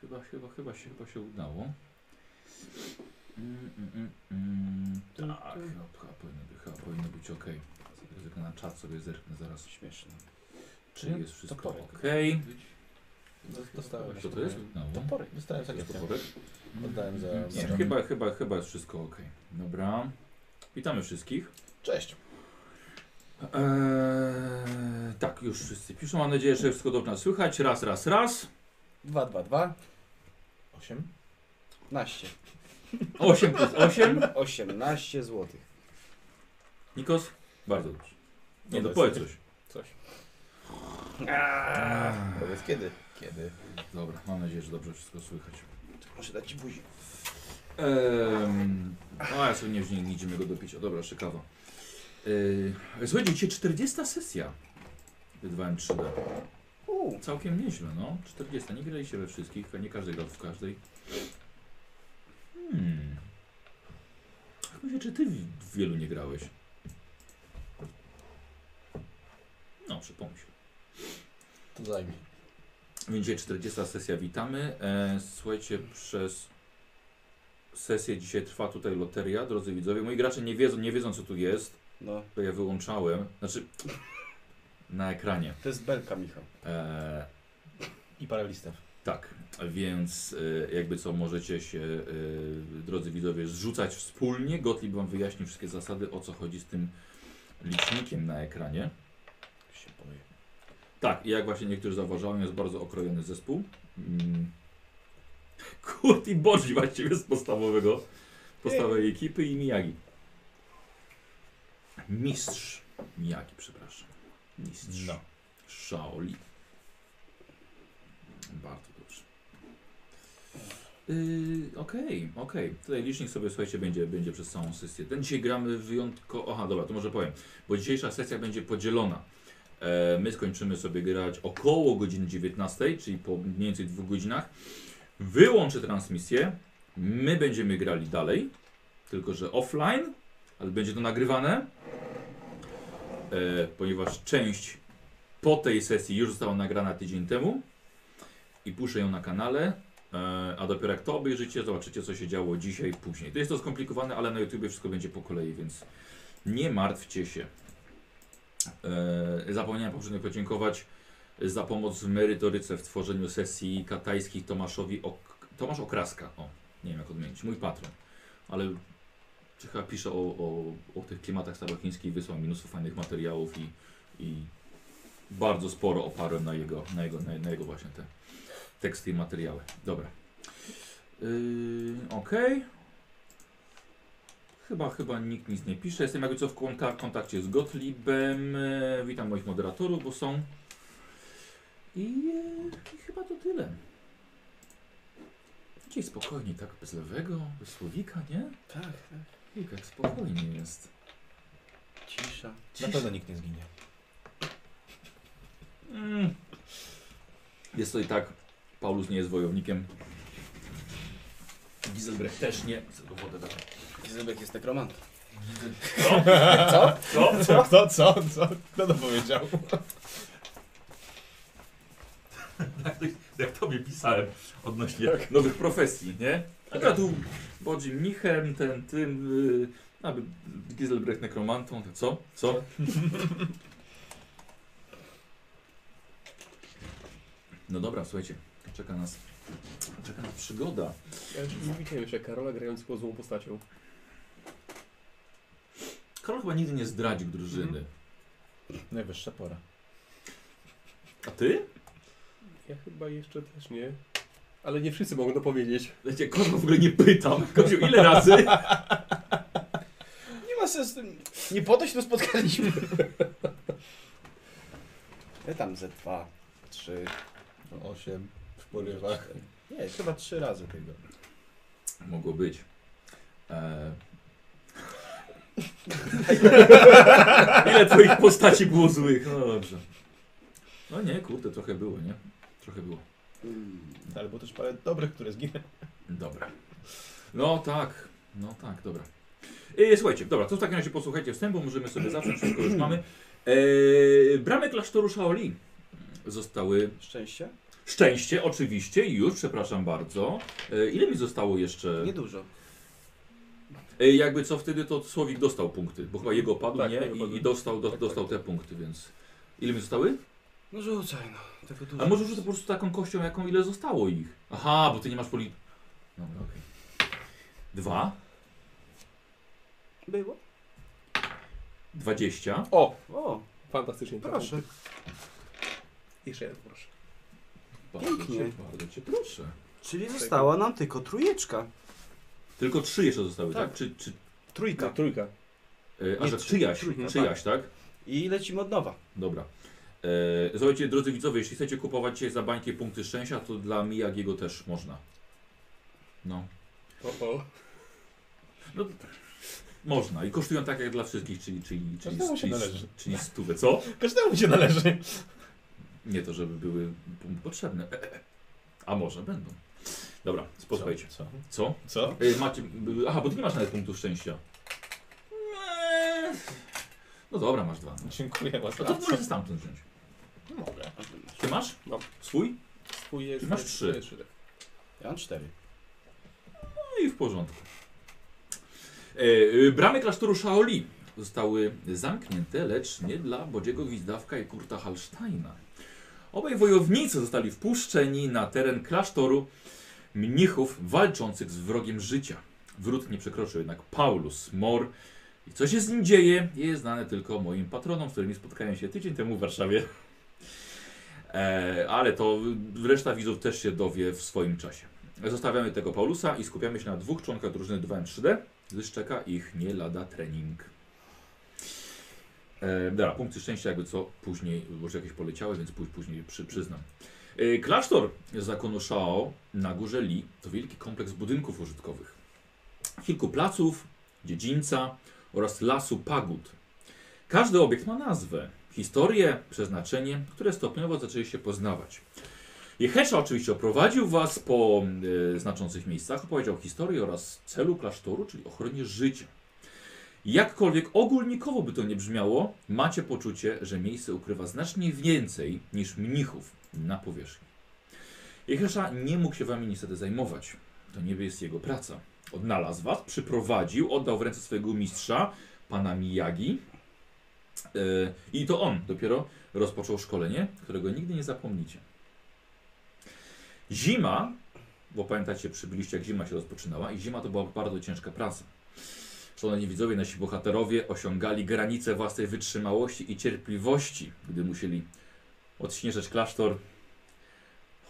Chyba, chyba, chyba się, chyba się udało. Mm, mm, mm, mm. Tak, chyba, chyba, powinno, być, chyba powinno być ok. Na czat sobie zerknę zaraz. Śmieszne. Czy jest wszystko Toporek. ok? Dostałem. Co to jest? No. Toporek. Dostałem Jest sakiewkę. toporek? Oddałem za... Nie, za- chyba, chyba, chyba jest wszystko ok. Dobra. Witamy wszystkich. Cześć. Eee, tak, już wszyscy piszą. Mam nadzieję, że wszystko dobrze nas słychać. Raz, raz, raz. 2, 2, 2. 8. Naście. 8 plus 8. 18 zł. Nikos? Bardzo dobrze. Nie, no powiedz coś. Coś. Powiedz kiedy? Kiedy? Dobra, mam nadzieję, że dobrze wszystko słychać. Muszę dać ci buzi. Ehm, a ja sobie nie, idziemy go dopić. O dobra, jeszcze kawa. Eee, słuchajcie, dzisiaj 40 sesja. Wydawałem 3D. Uuu. Całkiem nieźle, no. 40. Nie graliście we wszystkich, nie każdy grał w każdej. Hmm. Myślę, czy ty w, w wielu nie grałeś? No, przypomnij. To zajmie. Więc dzisiaj 40 sesja, witamy. E, słuchajcie, przez sesję dzisiaj trwa tutaj loteria, drodzy widzowie. Moi gracze nie wiedzą, nie wiedzą co tu jest, No, to ja wyłączałem. Znaczy, na ekranie. to jest belka, Michał. E, I parę listew. tak, więc e, jakby co możecie się, e, drodzy widzowie, zrzucać wspólnie. Gottlieb wam wyjaśni wszystkie zasady, o co chodzi z tym licznikiem na ekranie. Się boję. Tak, i jak właśnie niektórzy zauważają, jest bardzo okrojony zespół. Mm. Kurt i Bodzi właściwie z podstawowego, podstawowej ekipy i Miyagi. Mistrz Miyagi, przepraszam. Mistrz. No. Shaoli. Bardzo dobrze. Yy, Okej, okej. Tutaj licznik sobie, słuchajcie, będzie, będzie przez całą sesję. Ten dzisiaj gramy wyjątkowo... Aha, dobra, to może powiem. Bo dzisiejsza sesja będzie podzielona. E, my skończymy sobie grać około godziny 19, czyli po mniej więcej dwóch godzinach. Wyłączę transmisję. My będziemy grali dalej, tylko że offline, ale będzie to nagrywane, ponieważ część po tej sesji już została nagrana tydzień temu i puszczę ją na kanale. E, a dopiero jak to obejrzycie, zobaczycie co się działo dzisiaj, później. To jest to skomplikowane, ale na YouTube wszystko będzie po kolei, więc nie martwcie się. E, zapomniałem poprzednio podziękować za pomoc w merytoryce w tworzeniu sesji katajskich Tomaszowi ok Tomasz Okraska. O, nie wiem jak odmienić. Mój patron. Ale chyba pisze o, o, o tych klimatach starochińskich, wysłał mi mnóstwo fajnych materiałów i, i bardzo sporo oparłem na jego, na jego, na, na jego właśnie te teksty i materiały. Dobra. Yy, Okej. Chyba, chyba nikt nic nie pisze. Jestem jakby co w kontak kontakcie z Gottliebem. E, witam moich moderatorów, bo są. I, e, I chyba to tyle. Dzisiaj spokojnie, tak bez lewego, bez słowika, nie? Tak, tak. Ej, Jak spokojnie jest. Cisza. Na pewno nikt nie zginie. Mm. Jest to i tak. Paulus nie jest wojownikiem. Giselbrecht też nie. Chcę go wodę dać. Gizebek jest nekromant. Co? Co? Co? Kto? Co? Co? Kto to powiedział? Jak, tobie pisałem odnośnie nowych profesji, nie? A tu Bodzi Michem, ten, tym, yy, aby Giselbrecht nekromantą, to co? Co? No dobra, słuchajcie, czeka nas, czeka nas przygoda. Ja już nie widziałem jeszcze Karola grającego złą postacią. Karol chyba nigdy nie zdradził drużyny. Najwyższa pora. A ty? Ja chyba jeszcze też nie. Ale nie wszyscy mogą to powiedzieć. Wiecie, kogo w ogóle nie pytam. Koziu, ile razy? Nie ma sensu. Nie po to się tu spotkaliśmy. Ja tam ze dwa, trzy. 8 w porywach. Nie, chyba trzy razy tego. Mogło być. Eee... Ile twoich postaci było złych? No dobrze. No nie, kurde, trochę było, nie? Trochę było. Ale było też parę dobrych, które zginęły. Dobra. No tak, no tak, dobra. E, słuchajcie, dobra, to w takim razie posłuchajcie wstępu, możemy sobie zacząć, wszystko już mamy. E, bramy klasztoru Shaoli zostały... Szczęście? Szczęście, oczywiście, już, przepraszam bardzo. E, ile mi zostało jeszcze? Niedużo. E, jakby co wtedy, to Słowik dostał punkty, bo chyba jego padł, Tak, nie? jego I, padły. I dostał, do, Tak, dostał te punkty, więc... Ile mi zostały? No rzucaj no. Tego dużo. A może rzucę po prostu taką kością, jaką ile zostało ich? Aha, bo ty nie masz poli... No, okej. Dwa, Było? dwadzieścia. O! O, Fantastycznie. proszę. Jeszcze jeden, proszę. Bardzo Pięknie. cię, bardzo cię proszę. Czyli została nam tylko trójeczka. Tylko trzy jeszcze zostały, tak? Tak. Czy, czy, Trójka. Trójka. e, a Nie, że trzy- czyjaś, trójka, czyjaś, tak? I lecimy od nowa. Dobra. E, słuchajcie, drodzy widzowie, jeśli chcecie kupować dzisiaj za bańkę punkty szczęścia, to dla Miyagiego też można. No. O, o. Można i kosztują tak jak dla wszystkich, czyli, czyli, czyli, Każdemu się czyli, należy. czyli stówę. Co? Każdemu się należy. Nie to, żeby były potrzebne. E, e. A może będą. Dobra, posłuchajcie. Co? Co? Co? E, macie. Aha, bo ty nie masz nawet punktów szczęścia. Eee. No dobra, masz dwa. No Dziękuję bardzo. to możesz stamtąd wziąć. Mogę. Ty masz? Mam. Swój? Swój jest... Ty masz trzy. jest. Ja mam cztery. No i w porządku. E, e, bramy klasztoru Shaoli zostały zamknięte, lecz nie dla Bodziego Gwizdawka i Kurta Hallsteina. Obaj wojownicy zostali wpuszczeni na teren klasztoru mnichów walczących z wrogiem życia. Wrót nie przekroczył jednak Paulus Mor. I co się z nim dzieje, jest znane tylko moim patronom, z którymi spotkałem się tydzień temu w Warszawie. E, ale to reszta widzów też się dowie w swoim czasie. Zostawiamy tego Paulusa i skupiamy się na dwóch członkach drużyny 2M3D, gdyż czeka ich nie lada trening. E, dobra, punkty szczęścia jakby co później, już jakieś poleciały, więc pó- później przy, przyznam. E, klasztor zakonu Shao na górze Li to wielki kompleks budynków użytkowych. Kilku placów, dziedzińca oraz lasu pagód. Każdy obiekt ma nazwę, historię, przeznaczenie, które stopniowo zaczęliście poznawać. Jehesza oczywiście oprowadził Was po e, znaczących miejscach, opowiedział historię oraz celu klasztoru, czyli ochronie życia. Jakkolwiek ogólnikowo by to nie brzmiało, macie poczucie, że miejsce ukrywa znacznie więcej niż mnichów na powierzchni. Jehesza nie mógł się Wami niestety zajmować. To nie jest jego praca. Odnalazł Was, przyprowadził, oddał w ręce swojego mistrza, pana Miyagi. E, I to on dopiero rozpoczął szkolenie, którego nigdy nie zapomnicie. Zima, bo pamiętacie, przybyliście jak zima się rozpoczynała i zima to była bardzo ciężka praca. Szanowni widzowie, nasi bohaterowie osiągali granice własnej wytrzymałości i cierpliwości, gdy musieli odśnieżać klasztor,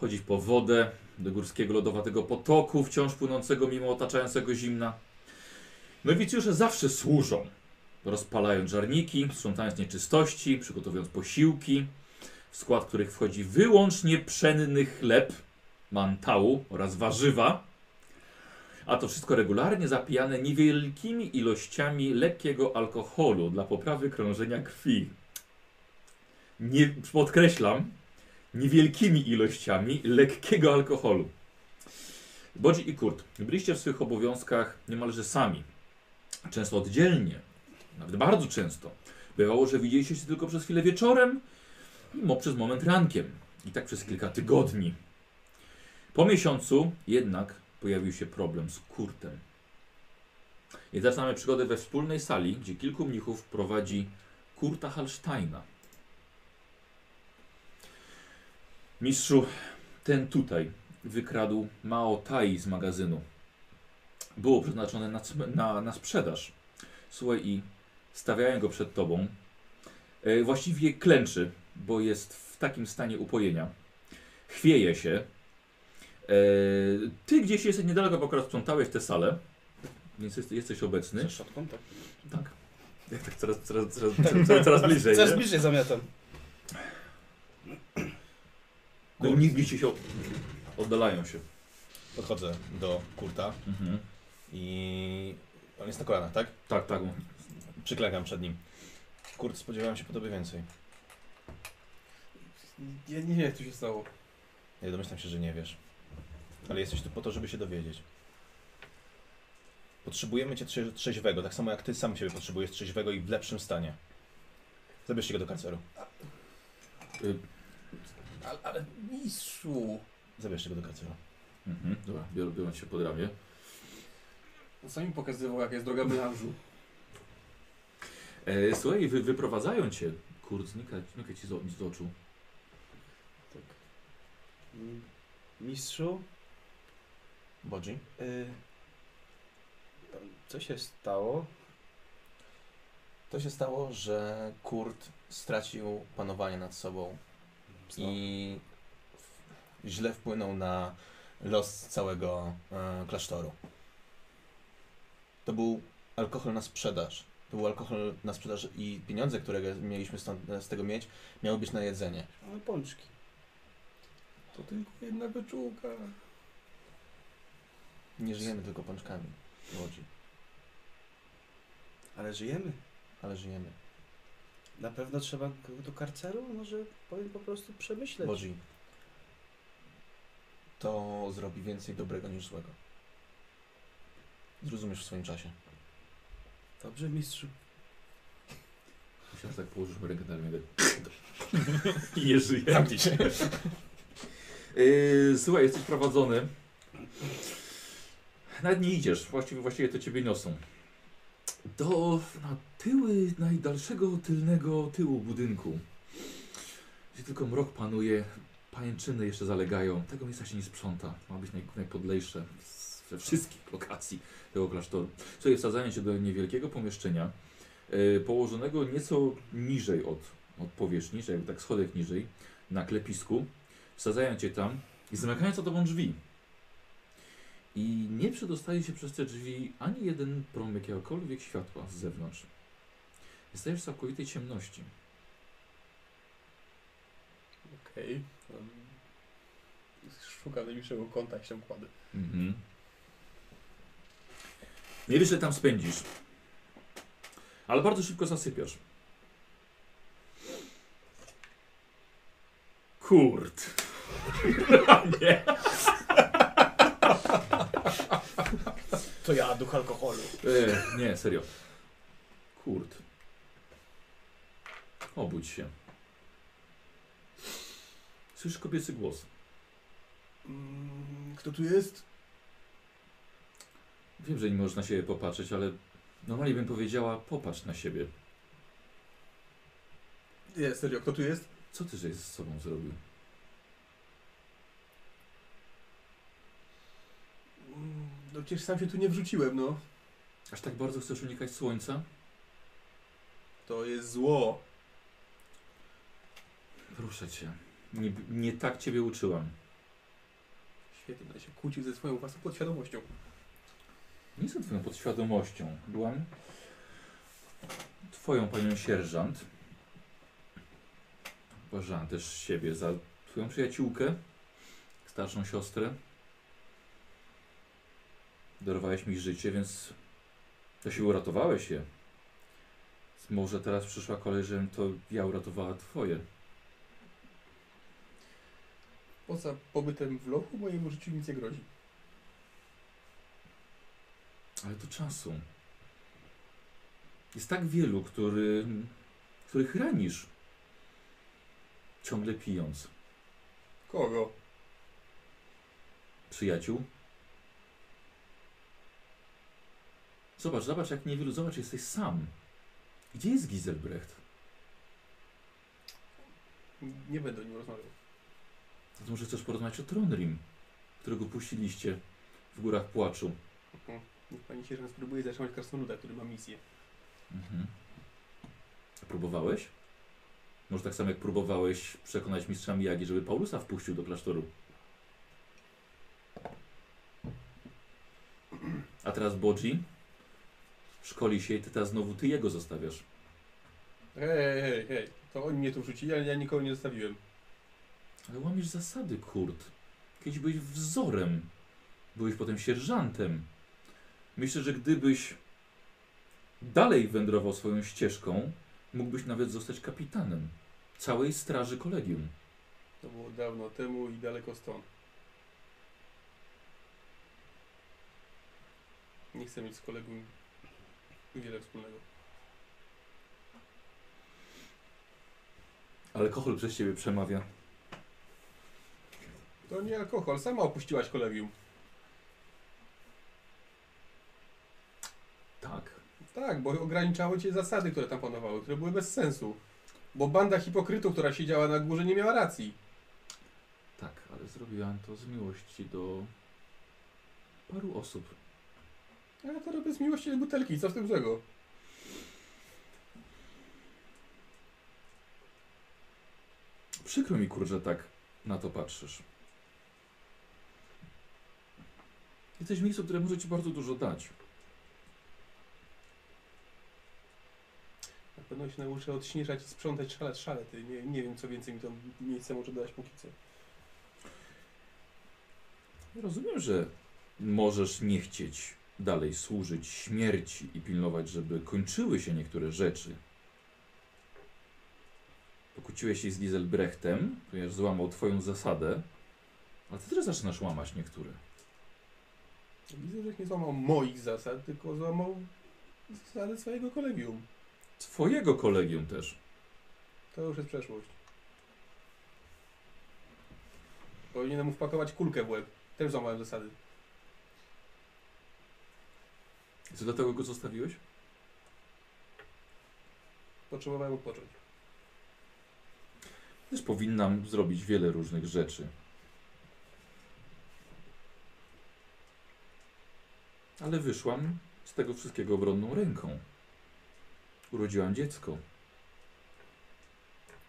chodzić po wodę do górskiego lodowatego potoku, wciąż płynącego mimo otaczającego zimna. Nowicjusze zawsze służą, rozpalając żarniki, sprzątając nieczystości, przygotowując posiłki, w skład których wchodzi wyłącznie pszenny chleb, mantału oraz warzywa, a to wszystko regularnie zapijane niewielkimi ilościami lekkiego alkoholu dla poprawy krążenia krwi. Nie, podkreślam, niewielkimi ilościami lekkiego alkoholu. Bodzi i Kurt, byliście w swych obowiązkach niemalże sami. Często oddzielnie, nawet bardzo często. Bywało, że widzieliście się tylko przez chwilę wieczorem, mimo przez moment rankiem. I tak przez kilka tygodni. Po miesiącu jednak pojawił się problem z Kurtem. I zaczynamy przygodę we wspólnej sali, gdzie kilku mnichów prowadzi Kurta Hallsteina. Mistrzu, ten tutaj wykradł Mao Tai z magazynu. Było przeznaczone na, na, na sprzedaż. Słuchaj, i stawiają go przed tobą. E, właściwie klęczy, bo jest w takim stanie upojenia. Chwieje się. E, ty gdzieś jesteś niedaleko, bo akurat sprzątałeś tę salę, więc jest, jesteś obecny. Ze szczotką, tak? Tak. Jak tak coraz, coraz, coraz, coraz, coraz bliżej. Coraz bliżej zamiatam. No, Nigdy się oddalają się. Podchodzę do Kurta Mhm. i on jest na kolanach, tak? Tak, tak. Przyklekam przed nim. Kurt, spodziewałem się po tobie więcej. Ja nie wiem, jak to się stało. Nie domyślam się, że nie wiesz. Ale jesteś tu po to, żeby się dowiedzieć. Potrzebujemy cię trze trzeźwego, tak samo jak ty sam siebie potrzebujesz trzeźwego i w lepszym stanie. Zabierzcie go do karceru. Y, Ale, ale mistrzu. Zabierzcie go do karcera. Mhm. Dobra, biorą, biorąc się pod ramię. On sam mi pokazywał, jaka jest droga melanżu. E, słuchaj, wy, wyprowadzają cię. Kurt, znika, znika ci z, z oczu. Tak. Mistrzu, Bodzi? y, co się stało? To się stało, że Kurt stracił panowanie nad sobą i w- źle wpłynął na los całego e, klasztoru. To był alkohol na sprzedaż. To był alkohol na sprzedaż i pieniądze, które mieliśmy stąd, z tego mieć, miały być na jedzenie. Ale pączki. To tylko jedna beczułka. Nie żyjemy tylko pączkami, Bodzi, Ale żyjemy. ale żyjemy. Na pewno trzeba go do karceru? Może powinien po prostu przemyśleć. Bodzi, to zrobi więcej dobrego niż złego. Zrozumiesz w swoim czasie. Dobrze, mistrzu. Że tak położysz rękę na ramię. I nie żyje. Zamknij się. Yy, słuchaj, jesteś prowadzony. Nawet nie idziesz, właściwie, właściwie to ciebie niosą. Do na tyły najdalszego tylnego tyłu budynku. Gdzie tylko mrok panuje, pajęczyny jeszcze zalegają. Tego miejsca się nie sprząta. Ma być naj, najpodlejsze z- ze wszystkich lokacji tego klasztoru. Słuchaj, wsadzają się do niewielkiego pomieszczenia, yy, położonego nieco niżej od, od powierzchni, jakby tak schodek niżej, na klepisku. Wsadzają cię tam i zamykają za tobą drzwi. I nie przedostaje się przez te drzwi ani jeden promyk jakiegokolwiek światła z zewnątrz. Jesteś w całkowitej ciemności. Okej. Um, Szukam najbliższego kąta i się kładę. Mhm. Nie wiesz, tam spędzisz. Ale bardzo szybko zasypiasz. Kurt. nie. To ja, duch alkoholu. E, nie, serio. Kurt. Obudź się. Słyszysz kobiecy głos. Mm, Kto tu jest? Wiem, że nie możesz na siebie popatrzeć, ale normalnie bym powiedziała, popatrz na siebie. Nie, serio, kto tu jest? Co ty żeś z sobą zrobił? Mm, No przecież sam się tu nie wrzuciłem, no. Aż tak bardzo chcesz unikać słońca? To jest zło. Proszę cię. Nie, nie tak ciebie uczyłam. Świetnie, będę się kłócił ze swoją własną podświadomością. Nie jestem twoją podświadomością. Byłam twoją panią sierżant. Uważałam też siebie za twoją przyjaciółkę, starszą siostrę. Darowałeś mi życie, więc to się uratowałeś je. Może teraz przyszła kolej, żebym to ja uratowała twoje. Poza pobytem w lochu mojemu życiu nic nie grozi. Ale to czasu. Jest tak wielu, który, których ranisz. Ciągle pijąc. Kogo? Przyjaciół. Zobacz, zobacz jak niewielu, zobacz, jesteś sam. Gdzie jest Giselbrecht? Nie będę o nim rozmawiał. No to może chcesz porozmawiać o Tronrim, którego puściliście w górach płaczu. Mhm. Niech pani sierżant spróbuje zatrzymać krasnoluda, który ma misję. Mhm. A próbowałeś? Może tak samo jak próbowałeś przekonać mistrza Miyagi, żeby Paulusa wpuścił do klasztoru. A teraz Bodzi szkoli się i ty teraz znowu ty jego zostawiasz. Hej, hej, hej. To oni mnie tu wrzucili, ale ja nikogo nie zostawiłem. Ale łamiesz zasady, Kurt. Kiedyś byłeś wzorem. Byłeś potem sierżantem. Myślę, że gdybyś dalej wędrował swoją ścieżką, mógłbyś nawet zostać kapitanem całej straży kolegium. To było dawno temu i daleko stąd. Nie chcę mieć z kolegą wiele wspólnego. Alkohol przez ciebie przemawia. To nie alkohol, sama opuściłaś kolegium. Tak. Bo ograniczały cię zasady, które tam panowały, które były bez sensu. Bo banda hipokrytów, która siedziała na górze, nie miała racji. Tak, ale zrobiłam to z miłości do paru osób. Ja to robię z miłości do butelki, co w tym złego? Przykro mi, kurczę, tak na to patrzysz. Jesteś w miejscu, które może ci bardzo dużo dać. Pewno się nauczę odśnieżać i sprzątać szalet szalety. Nie, nie wiem, co więcej mi to miejsce może dać póki co. Rozumiem, że możesz nie chcieć dalej służyć śmierci i pilnować, żeby kończyły się niektóre rzeczy. Pokłóciłeś się z Giselbrechtem, ponieważ złamał twoją zasadę, ale ty też zaczynasz łamać niektóre. Widzę, że nie złamał moich zasad, tylko złamał zasady swojego kolegium. Twojego kolegium też. To już jest przeszłość. Powinienem mu wpakować kulkę w łeb. Też złamałem zasady. I co dlatego go zostawiłeś? Potrzebowałem odpocząć. Też powinnam zrobić wiele różnych rzeczy. Ale wyszłam z tego wszystkiego obronną ręką. Urodziłam dziecko.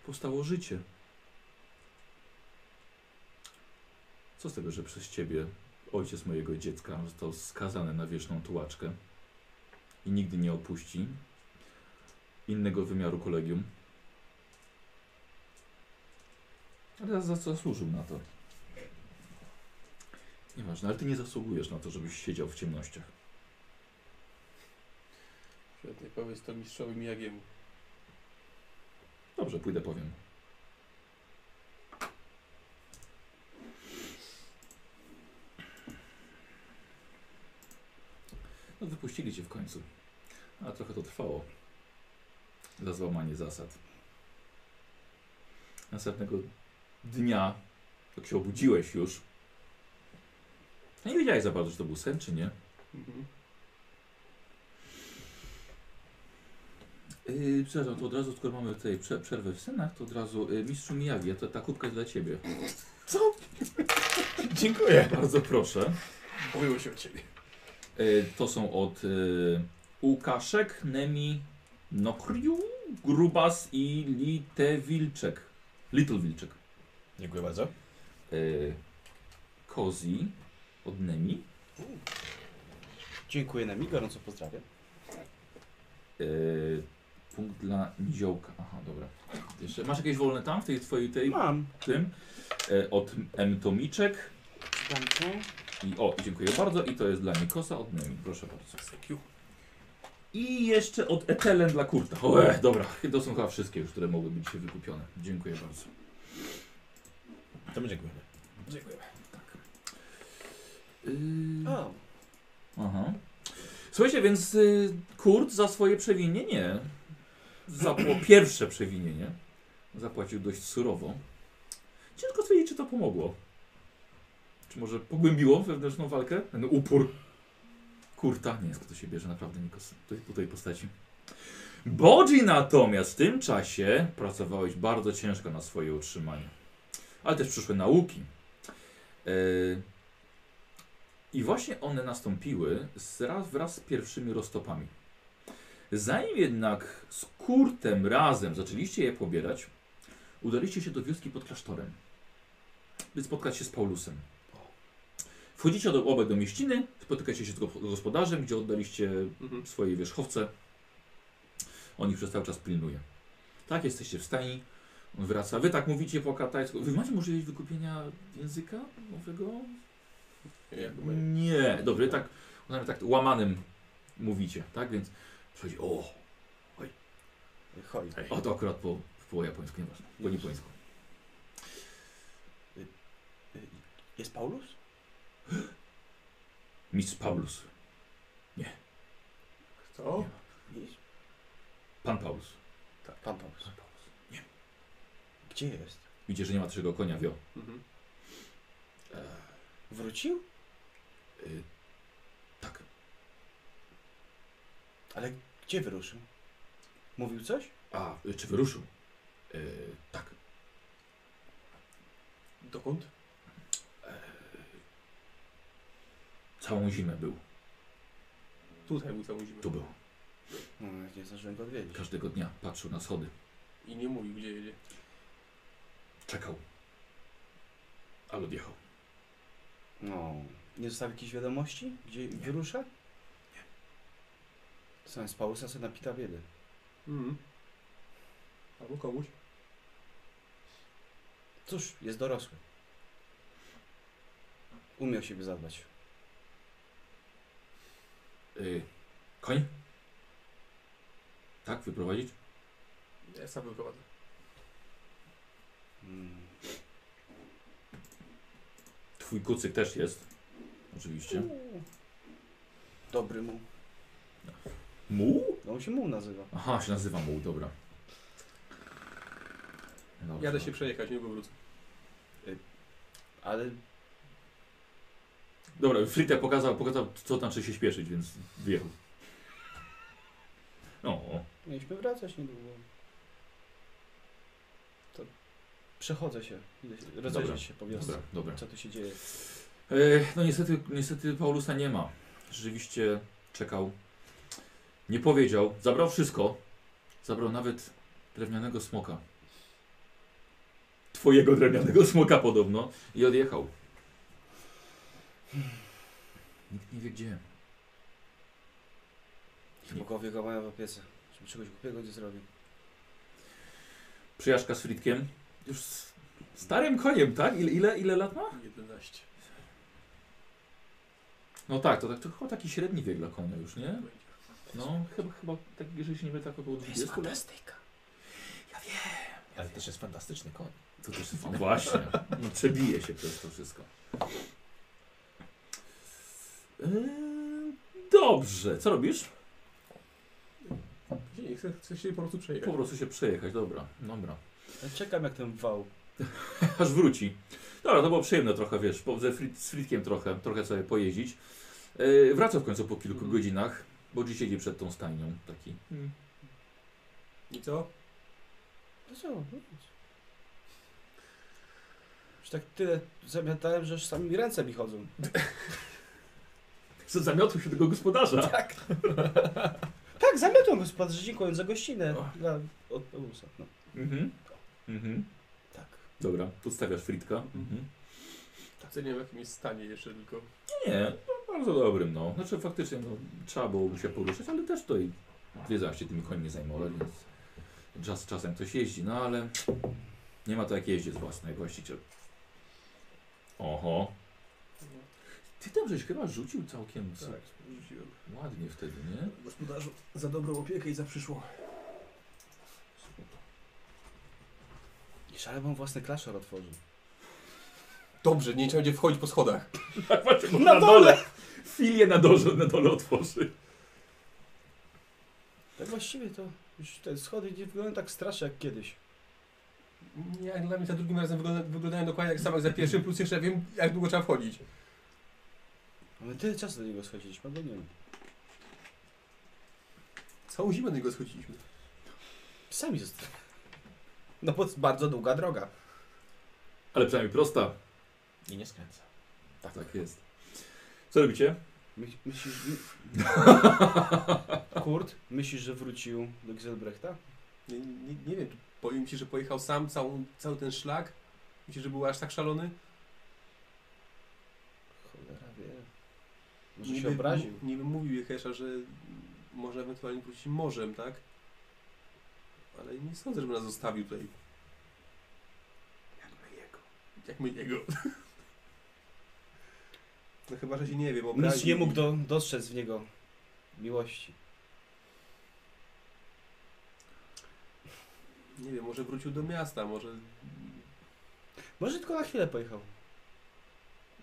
Powstało życie. Co z tego, że przez ciebie ojciec mojego dziecka został skazany na wieczną tułaczkę i nigdy nie opuści innego wymiaru kolegium? Ale za co zasłużył na to? Nieważne, ale ty nie zasługujesz na to, żebyś siedział w ciemnościach. Świetnie, powiedz to mistrzowi Miyagiemu. Dobrze, pójdę powiem. No wypuścili cię w końcu. A trochę to trwało. Za złamanie zasad. Następnego dnia, jak się obudziłeś już, no nie wiedziałeś za bardzo, czy to był sen, czy nie. Mhm. Yy, przepraszam, to od razu, skoro mamy tutaj prze, przerwę w scenach, to od razu yy, mistrzu Miyagi, to ta kubka jest dla ciebie. Dziękuję. Bardzo proszę. Boją się o ciebie. Yy, to są od yy, Łukaszek, Nemi, Nokriu, Grubas i Litewilczek. Little Wilczek. Dziękuję bardzo. Yy, Kozi od Nemi. Dziękuję Nemi, gorąco pozdrawiam. Yy, punkt dla Niziołka. Aha, dobra. Jeszcze, masz jakieś wolne tam w tej twojej tej, Mam. tym? Yy, od M. Tomiczek. Dam to. I o, dziękuję bardzo. I to jest dla Nikosa od Nemi. Proszę bardzo. I jeszcze od Etelen dla Kurta. O, e, dobra, to są chyba wszystkie już, które mogły być dzisiaj wykupione. Dziękuję bardzo. To my dziękujemy. Dziękujemy. Yy, O, aha. Słuchajcie, więc y, Kurt za swoje przewinienie, za po pierwsze przewinienie, zapłacił dość surowo. Ciężko stwierdzić, czy to pomogło. Czy może pogłębiło wewnętrzną walkę? Ten upór Kurta. Nie, skąd to się bierze naprawdę Nikos po tej postaci. Bodzi natomiast w tym czasie pracowałeś bardzo ciężko na swoje utrzymanie. Ale też przyszły nauki. Yy, I właśnie one nastąpiły z, raz, wraz z pierwszymi roztopami. Zanim jednak z Kurtem razem zaczęliście je pobierać, udaliście się do wioski pod klasztorem, by spotkać się z Paulusem. Wchodzicie do, obaj do mieściny, spotykacie się z go- gospodarzem, gdzie oddaliście Mhm. swoje wierzchowce. On ich przez cały czas pilnuje. Tak, jesteście w stajni. On wraca. Wy tak mówicie po katajsku. Wy macie możliwość wykupienia języka nowego? Jakby Nie. Dobrze, tak, tak łamanym mówicie, tak? Więc przychodzi, o, Hoj. a to akurat po, po japońsku, nieważne, po nipońsku. Jest Paulus? Mistrz Paulus. Kto? Jest. Pan Paulus. Pan Paulus. Pan Paulus. Nie. Gdzie jest? Widzicie, że nie ma trzego konia, wio. Mhm. E, Wrócił? y, tak. Ale gdzie wyruszył? Mówił coś? A, czy wyruszył? Y, tak. Dokąd? Całą zimę był. Tutaj był całą zimę. Tu był. No, nie zdążyłem go odwiedzić. Każdego dnia patrzył na schody. I nie mówił, gdzie jedzie. Czekał. Ale odjechał. No. Nie zostawił jakiejś wiadomości? Gdzie wyrusza? Sam z Paulusa sobie napita biedy. Mhm. Albo komuś. Cóż, jest dorosły. Umiał siebie zadbać. Y, koń? Tak, wyprowadzić? Ja sam wyprowadzę. Mm. Twój kucyk też jest. Oczywiście. Dobry mu. Mu? No on się mu nazywa. Aha, się nazywa mu, dobra. Dobrze. Jadę się przejechać, nie wrócę. Ale Dobra, Fritte pokazał, pokazał, co znaczy się śpieszyć, więc wyjechał. No, mieliśmy wracać niedługo. To przechodzę się. Rozejrzeć się po wiosce. dobra, dobra. Co tu się dzieje? E, no niestety, niestety Paulusa nie ma. Rzeczywiście czekał. Nie powiedział. Zabrał wszystko. Zabrał nawet drewnianego smoka. Twojego drewnianego smoka podobno. I odjechał. Nikt nie wie gdzie. Bogowie go mają w opiece. Żeby czegoś głupiego nie zrobił. Przyjażdżka z Fritkiem. Już z starym koniem, tak? Ile, ile, ile lat ma? 11. No tak, to, tak, to chyba taki średni wiek dla konia już, nie? No, chyba, chyba tak, jeżeli się nie mylę, tak około 20 lat. fantastyka. Ale też jest fantastyczny koń. To też jest, no właśnie, no, przebije się przez to wszystko. Eee, dobrze, co robisz? Nie, chcę, chcę się po prostu przejechać. Po prostu się przejechać, dobra, dobra. Ja czekam jak ten wał. Aż wróci. Dobra, to było przyjemne trochę, wiesz, po, ze frit, z Fritkiem trochę, trochę sobie pojeździć. Eee, wraca w końcu po kilku Mhm. godzinach, bo dziś siedzi przed tą stajnią, taki. Hmm. I co? No co? no. Już tak tyle zamiatałem, że aż sami ręce mi chodzą. Co zamiotł się tego gospodarza. Tak, zamiatłem gospodarze, dziękuję za gościnę. O. Dla, od Paulusa. No. Mhm. Mhm. Tak. Dobra, podstawiasz Fritka. Mhm. Chcę nie wiem w jakim jest stanie jeszcze tylko. Nie, no, bardzo dobrym, no. Znaczy faktycznie no, trzeba było się poruszać, ale też tutaj wiedziałem się tymi końmi zajmować, więc czas, czasem ktoś jeździ, no ale nie ma to jak jeździec własny, jak właściciel. Oho. Ty tam żeś chyba rzucił całkiem s- Tak, rzuciłem. ładnie wtedy, nie? Gospodarzu, za dobrą opiekę i za przyszłą. I szale mam własny klaszor otworzył. Dobrze, nie trzeba będzie wchodzić po schodach. Tak na, dole! Filię na dole, na dole otworzy. Tak właściwie to już te schody nie wyglądają tak strasznie jak kiedyś. Nie, jak dla mnie za drugim razem wygląda, wyglądają dokładnie jak samo jak za pierwszym, plus jeszcze wiem jak długo trzeba wchodzić. My tyle czasu do niego schodziliśmy, bo nie wiem. Całą zimę do niego schodziliśmy. Sami zostali. No bo jest bardzo długa droga. Ale przynajmniej prosta. I nie skręca. Tak, tak jest. Co robicie? My, myślisz, Kurt, myślisz, że wrócił do Giselbrechta? Nie, nie, nie wiem, powiem ci, że pojechał sam całą, cały ten szlak. Myślisz, że był aż tak szalony? Cholera wie. Może się Niby- obraził. Niby mówił Jehesza, że może ewentualnie wrócić morzem, tak? Ale nie sądzę, żeby nas zostawił tutaj. Jak my jego. Jak my jego. No chyba, że się nie wiem, Nic obraził. nie mógł do, dostrzec w niego miłości. Nie wiem, może wrócił do miasta, może... Może tylko na chwilę pojechał.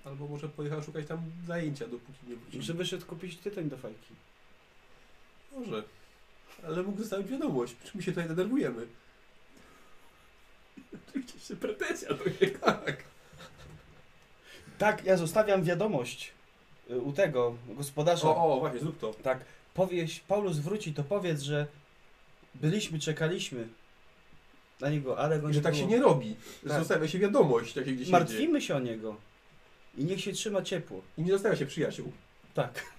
Albo może pojechał szukać tam zajęcia, dopóki nie wrócił. Może wyszedł kupić tytoń do fajki. Może. Ale mógł zostawić wiadomość, czy my się tutaj denerwujemy. Oczywiście pretensja do niego. Tak. Tak, ja zostawiam wiadomość y, u tego gospodarza. O, o, właśnie, zrób to. Tak, powieś, Paulus wróci, to powiedz, że byliśmy, czekaliśmy na niego, ale go Że tak było. się nie robi. Że Tak. Zostawia się wiadomość, takie gdzieś indziej. Martwimy się o niego. I niech się trzyma ciepło. I nie zostawia się przyjaciół. Tak.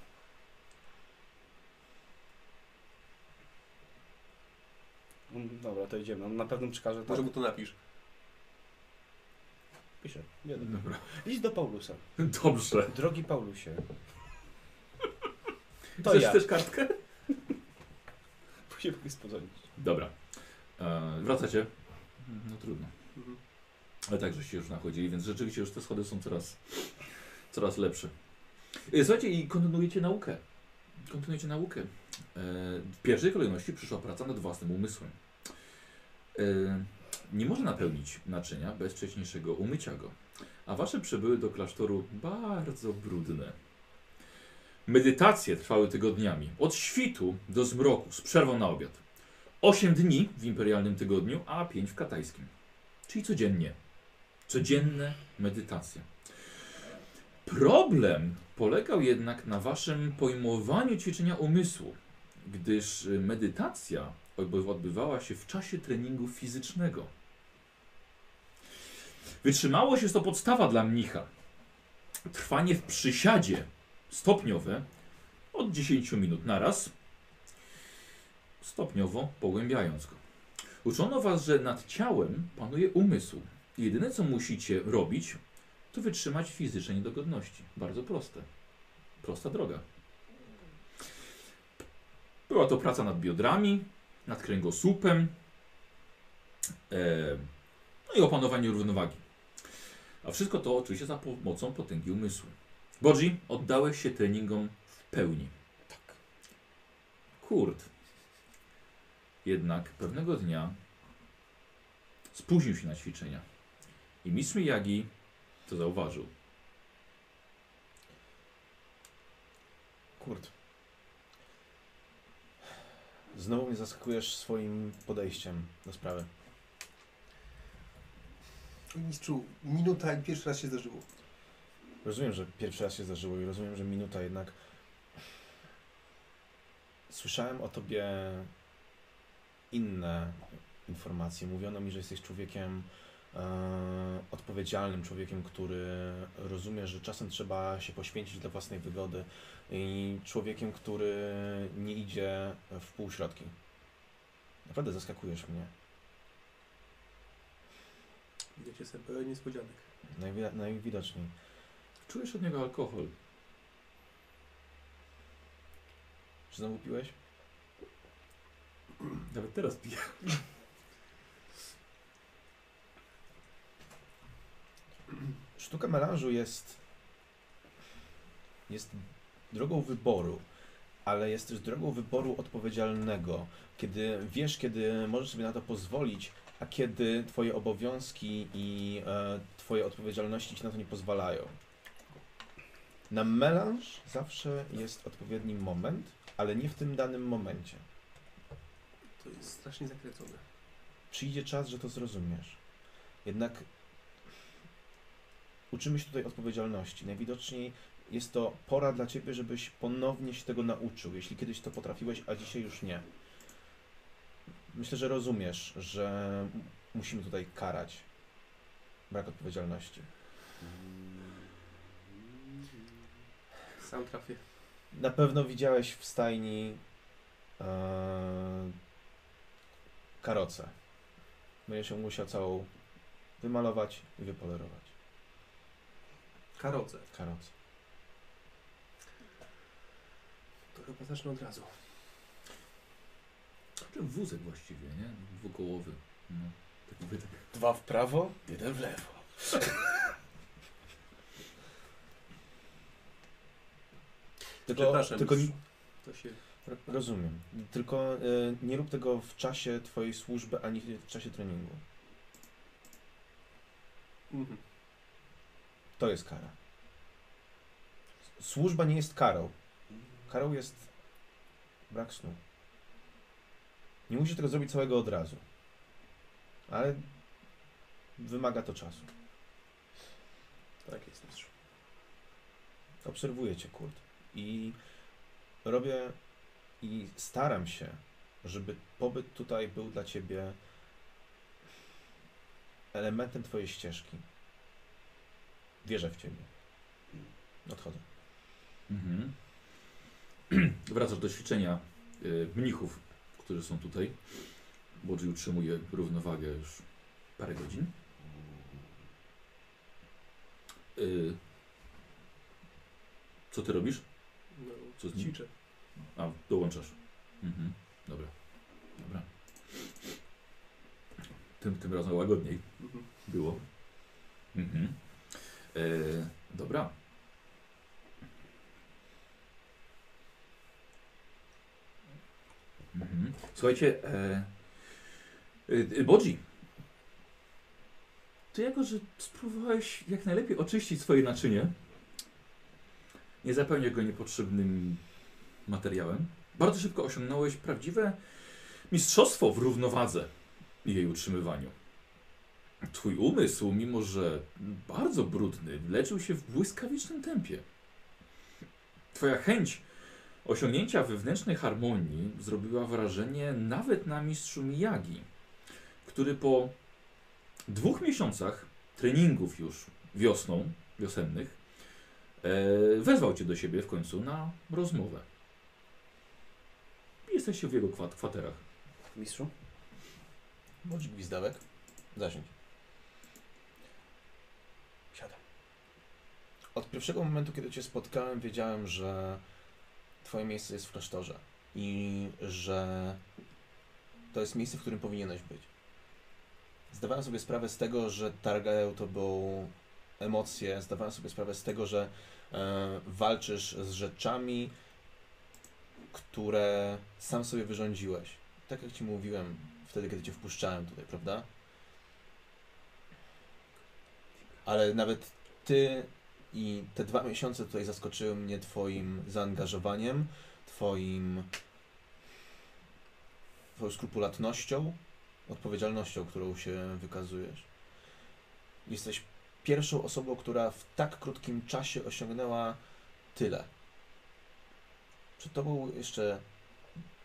Mm, Dobra, to idziemy. On na pewno przekaże tak. Może mu to napisz. Pisze. Nie, Dobra. Idź do Paulusa. Dobrze. Drogi Paulusie. To Chcesz ja. też kartkę? Później mogę spodziewać. Dobra. E, wracacie? No trudno. Mhm. Ale tak, żeście już nachodzili, więc rzeczywiście już te schody są coraz, coraz lepsze. E, Słuchajcie, i kontynuujecie naukę. Kontynuujecie naukę. E, w pierwszej kolejności przyszła praca nad własnym umysłem. E, nie można napełnić naczynia bez wcześniejszego umycia go, a wasze przybyły do klasztoru bardzo brudne. Medytacje trwały tygodniami, od świtu do zmroku, z przerwą na obiad. 8 dni w imperialnym tygodniu, a 5 w katajskim. Czyli codziennie. Codzienne medytacje. Problem polegał jednak na waszym pojmowaniu ćwiczenia umysłu, gdyż medytacja odby- odbywała się w czasie treningu fizycznego. Wytrzymałość jest to podstawa dla mnicha. Trwanie w przysiadzie stopniowe od 10 minut na raz, stopniowo pogłębiając go. Uczono was, że nad ciałem panuje umysł. Jedyne co musicie robić, to wytrzymać fizyczne niedogodności. Bardzo proste. Prosta droga. Była to praca nad biodrami, nad kręgosłupem e, no i opanowanie równowagi. A wszystko to oczywiście za pomocą potęgi umysłu. Bodzi, oddałeś się treningom w pełni. Tak. Kurt. Jednak pewnego dnia spóźnił się na ćwiczenia. I mistrz Miyagi to zauważył. Kurt. Znowu mnie zaskakujesz swoim podejściem do sprawy. Mistrzu, minuta i pierwszy raz się zdarzyło. Rozumiem, że pierwszy raz się zdarzyło i rozumiem, że minuta jednak. Słyszałem o tobie inne informacje. Mówiono mi, że jesteś człowiekiem e, odpowiedzialnym, człowiekiem, który rozumie, że czasem trzeba się poświęcić dla własnej wygody i człowiekiem, który nie idzie w półśrodki. Naprawdę zaskakujesz mnie. Wiecie sobie pełen niespodzianek. Najwi- najwidoczniej. Czujesz od niego alkohol. Czy znowu piłeś? Nawet teraz piję. Sztuka melanżu jest, jest drogą wyboru, ale jest też drogą wyboru odpowiedzialnego, kiedy wiesz, kiedy możesz sobie na to pozwolić, a kiedy twoje obowiązki i e, twoje odpowiedzialności ci na to nie pozwalają. Na melanż zawsze jest odpowiedni moment, ale nie w tym danym momencie. To jest strasznie zakręcone. Przyjdzie czas, że to zrozumiesz. Jednak uczymy się tutaj odpowiedzialności. Najwidoczniej jest to pora dla ciebie, żebyś ponownie się tego nauczył, jeśli kiedyś to potrafiłeś, a dzisiaj już nie. Myślę, że rozumiesz, że musimy tutaj karać brak odpowiedzialności. Sam trafię. Na pewno widziałeś w stajni e, karocę. Będziesz ją musiał całą wymalować i wypolerować. Karoce. Karocę. To chyba zacznę od razu. Czy wózek właściwie, nie? Dwukołowy. No. Taki wydech. Dwa w prawo, jeden w lewo. Tylko, tylko. To się... rozumiem. Tylko e, nie rób tego w czasie twojej służby, ani w czasie treningu. Mhm. To jest kara. Służba nie jest karą. Karą jest brak snu. Nie musisz tego zrobić całego od razu. Ale wymaga to czasu. Tak jest, mistrzu. Obserwuję cię, Kurt. I robię i staram się, żeby pobyt tutaj był dla ciebie elementem twojej ścieżki. Wierzę w ciebie. Odchodzę. Mhm. Wracasz do ćwiczenia y, mnichów, którzy są tutaj. Bodzi utrzymuje równowagę już parę godzin. Y, co ty robisz? No, Co z nim? ćwiczę. A, dołączasz. Mhm. Dobra. Dobra. Tym, tym razem łagodniej Mhm. było. Mhm. E, dobra. Mhm. Słuchajcie, e, e, Bodzi, ty jako, że spróbowałeś jak najlepiej oczyścić swoje naczynie, nie zapełnię go niepotrzebnym materiałem, bardzo szybko osiągnąłeś prawdziwe mistrzostwo w równowadze i jej utrzymywaniu. Twój umysł, mimo że bardzo brudny, leczył się w błyskawicznym tempie. Twoja chęć osiągnięcia wewnętrznej harmonii zrobiła wrażenie nawet na mistrzu Miyagi, który po dwóch miesiącach treningów już wiosną, wiosennych, e, wezwał cię do siebie w końcu na rozmowę. Jesteście w jego kwat kwaterach. Mistrzu? Bądź gwizdawek. Zasiądź. Siadam. Od pierwszego momentu, kiedy Cię spotkałem, wiedziałem, że Twoje miejsce jest w klasztorze i że to jest miejsce, w którym powinieneś być. Zdawałem sobie sprawę z tego, że targają Tobą emocje, zdawałem sobie sprawę z tego, że e, walczysz z rzeczami, które sam sobie wyrządziłeś. Tak jak Ci mówiłem wtedy, kiedy Cię wpuszczałem tutaj, prawda? Ale nawet Ty i te dwa miesiące tutaj zaskoczyły mnie Twoim zaangażowaniem, Twoim Twoją skrupulatnością, odpowiedzialnością, którą się wykazujesz. Jesteś pierwszą osobą, która w tak krótkim czasie osiągnęła tyle. Przed Tobą jeszcze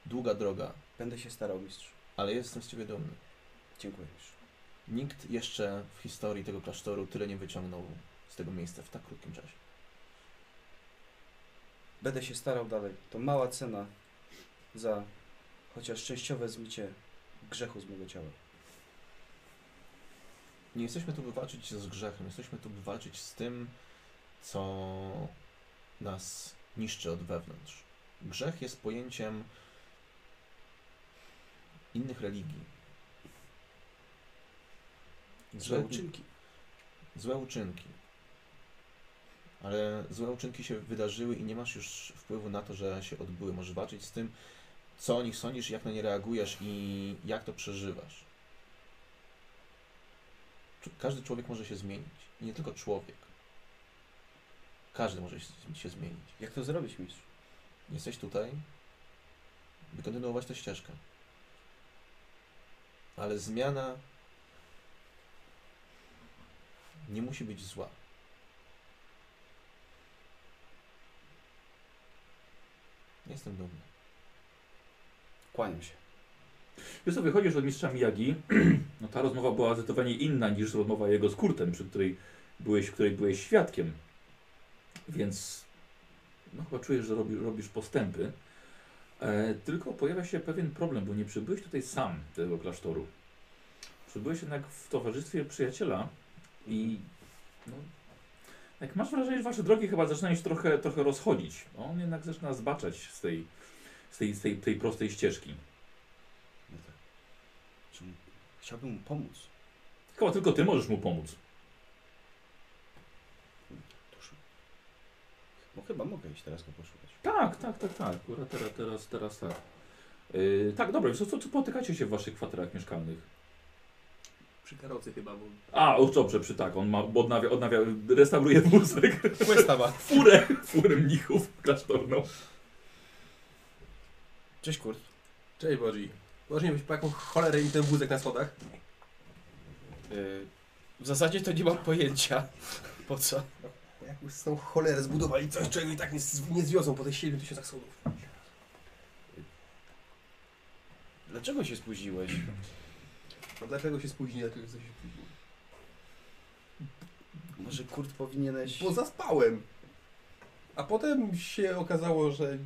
długa droga, Będę się starał, mistrzu. ale jestem z Ciebie dumny. Dziękuję. Nikt jeszcze w historii tego klasztoru tyle nie wyciągnął z tego miejsca w tak krótkim czasie. Będę się starał dalej. To mała cena za chociaż częściowe zmycie grzechu z mego ciała. Nie jesteśmy tu, by walczyć z grzechem, jesteśmy tu, by walczyć z tym, co nas niszczy od wewnątrz. Grzech jest pojęciem innych religii. Złe uczynki. Złe uczynki. Ale złe uczynki się wydarzyły i nie masz już wpływu na to, że się odbyły. Możesz walczyć z tym, co o nich sądzisz, jak na nie reagujesz i jak to przeżywasz. Każdy człowiek może się zmienić. I nie tylko człowiek. Każdy może się zmienić. Jak to zrobić, mistrzu? Jesteś tutaj, by kontynuować tę ścieżkę. Ale zmiana nie musi być zła. Jestem dumny. Kłaniam się. Wiesz co, wychodzisz od mistrza Miyagi, no ta rozmowa była zdecydowanie inna niż rozmowa jego z Kurtem, przy której byłeś, której byłeś świadkiem. Więc no chyba czujesz, że robi, robisz postępy. E, tylko pojawia się pewien problem, bo nie przybyłeś tutaj sam do tego klasztoru. Przybyłeś jednak w towarzystwie przyjaciela i no, jak masz wrażenie, że wasze drogi chyba zaczynają się trochę, trochę rozchodzić. On jednak zaczyna zbaczać z tej, z tej, z tej, tej prostej ścieżki. No tak. Chciałbym mu pomóc. Chyba tylko ty możesz mu pomóc. Tuż. No chyba mogę iść teraz go poszukać. Tak, tak, tak, tak. Akurat teraz, teraz, teraz tak. Yy, tak, dobra, co, co, co spotykacie się w waszych kwaterach mieszkalnych? Przy karocy chyba, bo A, o dobrze, przy tak, on ma, bo odnawia, odnawia, restauruje wózek, Questa ma. furę, furę mnichów klasztorną. Cześć Kurt. Cześć Bodzi. Możesz mi po jaką cholerę im ten wózek na schodach? Yy, w zasadzie to nie mam pojęcia. Po co? jakby z tą cholerę zbudowali coś, czego i tak nie, z- nie zwiozą po tych 7 tysiącach schodów. Dlaczego się spóźniłeś? No dlaczego się spóźni, dlaczego coś się spóźni? Może Kurt powinieneś... Bo zaspałem. A potem się okazało, że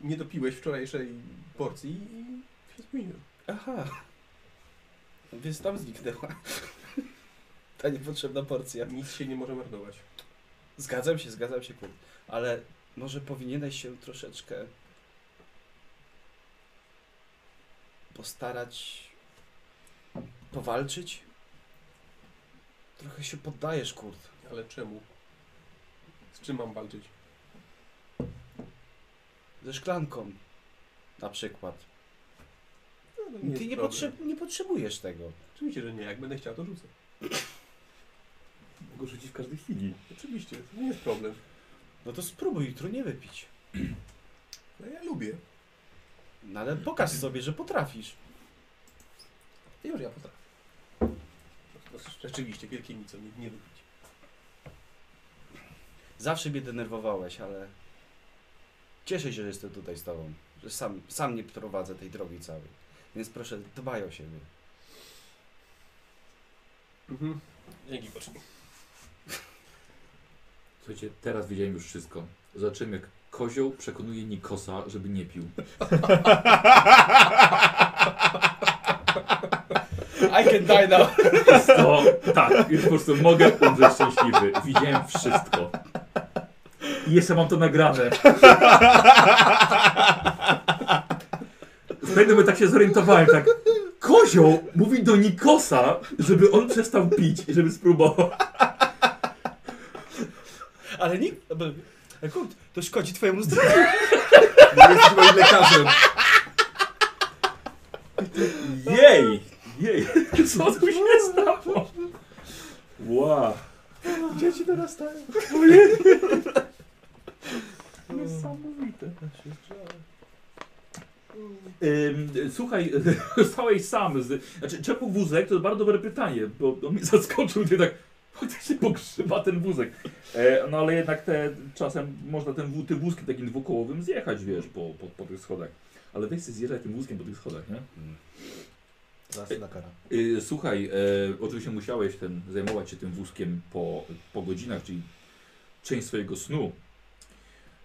nie dopiłeś wczorajszej porcji i się spóźniłem. Aha. Więc tam zniknęła. Ta niepotrzebna porcja. Nic się nie może marnować. Zgadzam się, zgadzam się, Kurt. Ale może powinieneś się troszeczkę postarać powalczyć? Trochę się poddajesz, Kurt. Ale czemu? Z czym mam walczyć? Ze szklanką. Na przykład. No, to Ty nie, potrzeb, nie potrzebujesz tego. Oczywiście, że nie. Jak będę chciał, to rzucę. Mogę rzucić w każdej chwili. Oczywiście, to nie jest problem. No to spróbuj jutro nie wypić. No ja lubię. No ale pokaż sobie, że potrafisz. Ja już ja potrafię. Rzeczywiście wielkie nic, nie, nie wypić. Zawsze mnie denerwowałeś, ale cieszę się, że jestem tutaj z tobą. Że sam, sam nie prowadzę tej drogi całej. Więc proszę, dbaj o siebie. Mhm. Dzięki, pocznij. Słuchajcie, teraz wiedziałem już wszystko. Zobaczymy jak kozioł przekonuje Nikosa, żeby nie pił. I can die now. To tak, już po prostu mogę umrzeć szczęśliwy. Widziałem wszystko. I jeszcze mam to nagrane. Wtedy tak się zorientowałem, tak. Kozioł mówi do Nikosa, żeby on przestał pić, żeby spróbował. Ale nikt... Ale kurde, to szkodzi twojemu zdrowiu. Nie jesteś moim lekarzem. Jej! Jej! Co tu się stało? Wow! Dzieci dorastają. Niesamowite. Ym, słuchaj, stałeś sam. Z, znaczy, czemu wózek? To jest bardzo dobre pytanie, bo on mnie zaskoczył, gdy tak faktycznie pokrzywa ten wózek. E, no ale jednak te, czasem można ten, wó- tym wózkiem takim dwukołowym zjechać, wiesz, po, po, po tych schodach. Ale weź sobie zjeżdżać tym wózkiem po tych schodach, nie? Kara. Y, Słuchaj, e, oczywiście musiałeś ten, zajmować się tym wózkiem po, po godzinach, czyli część swojego snu.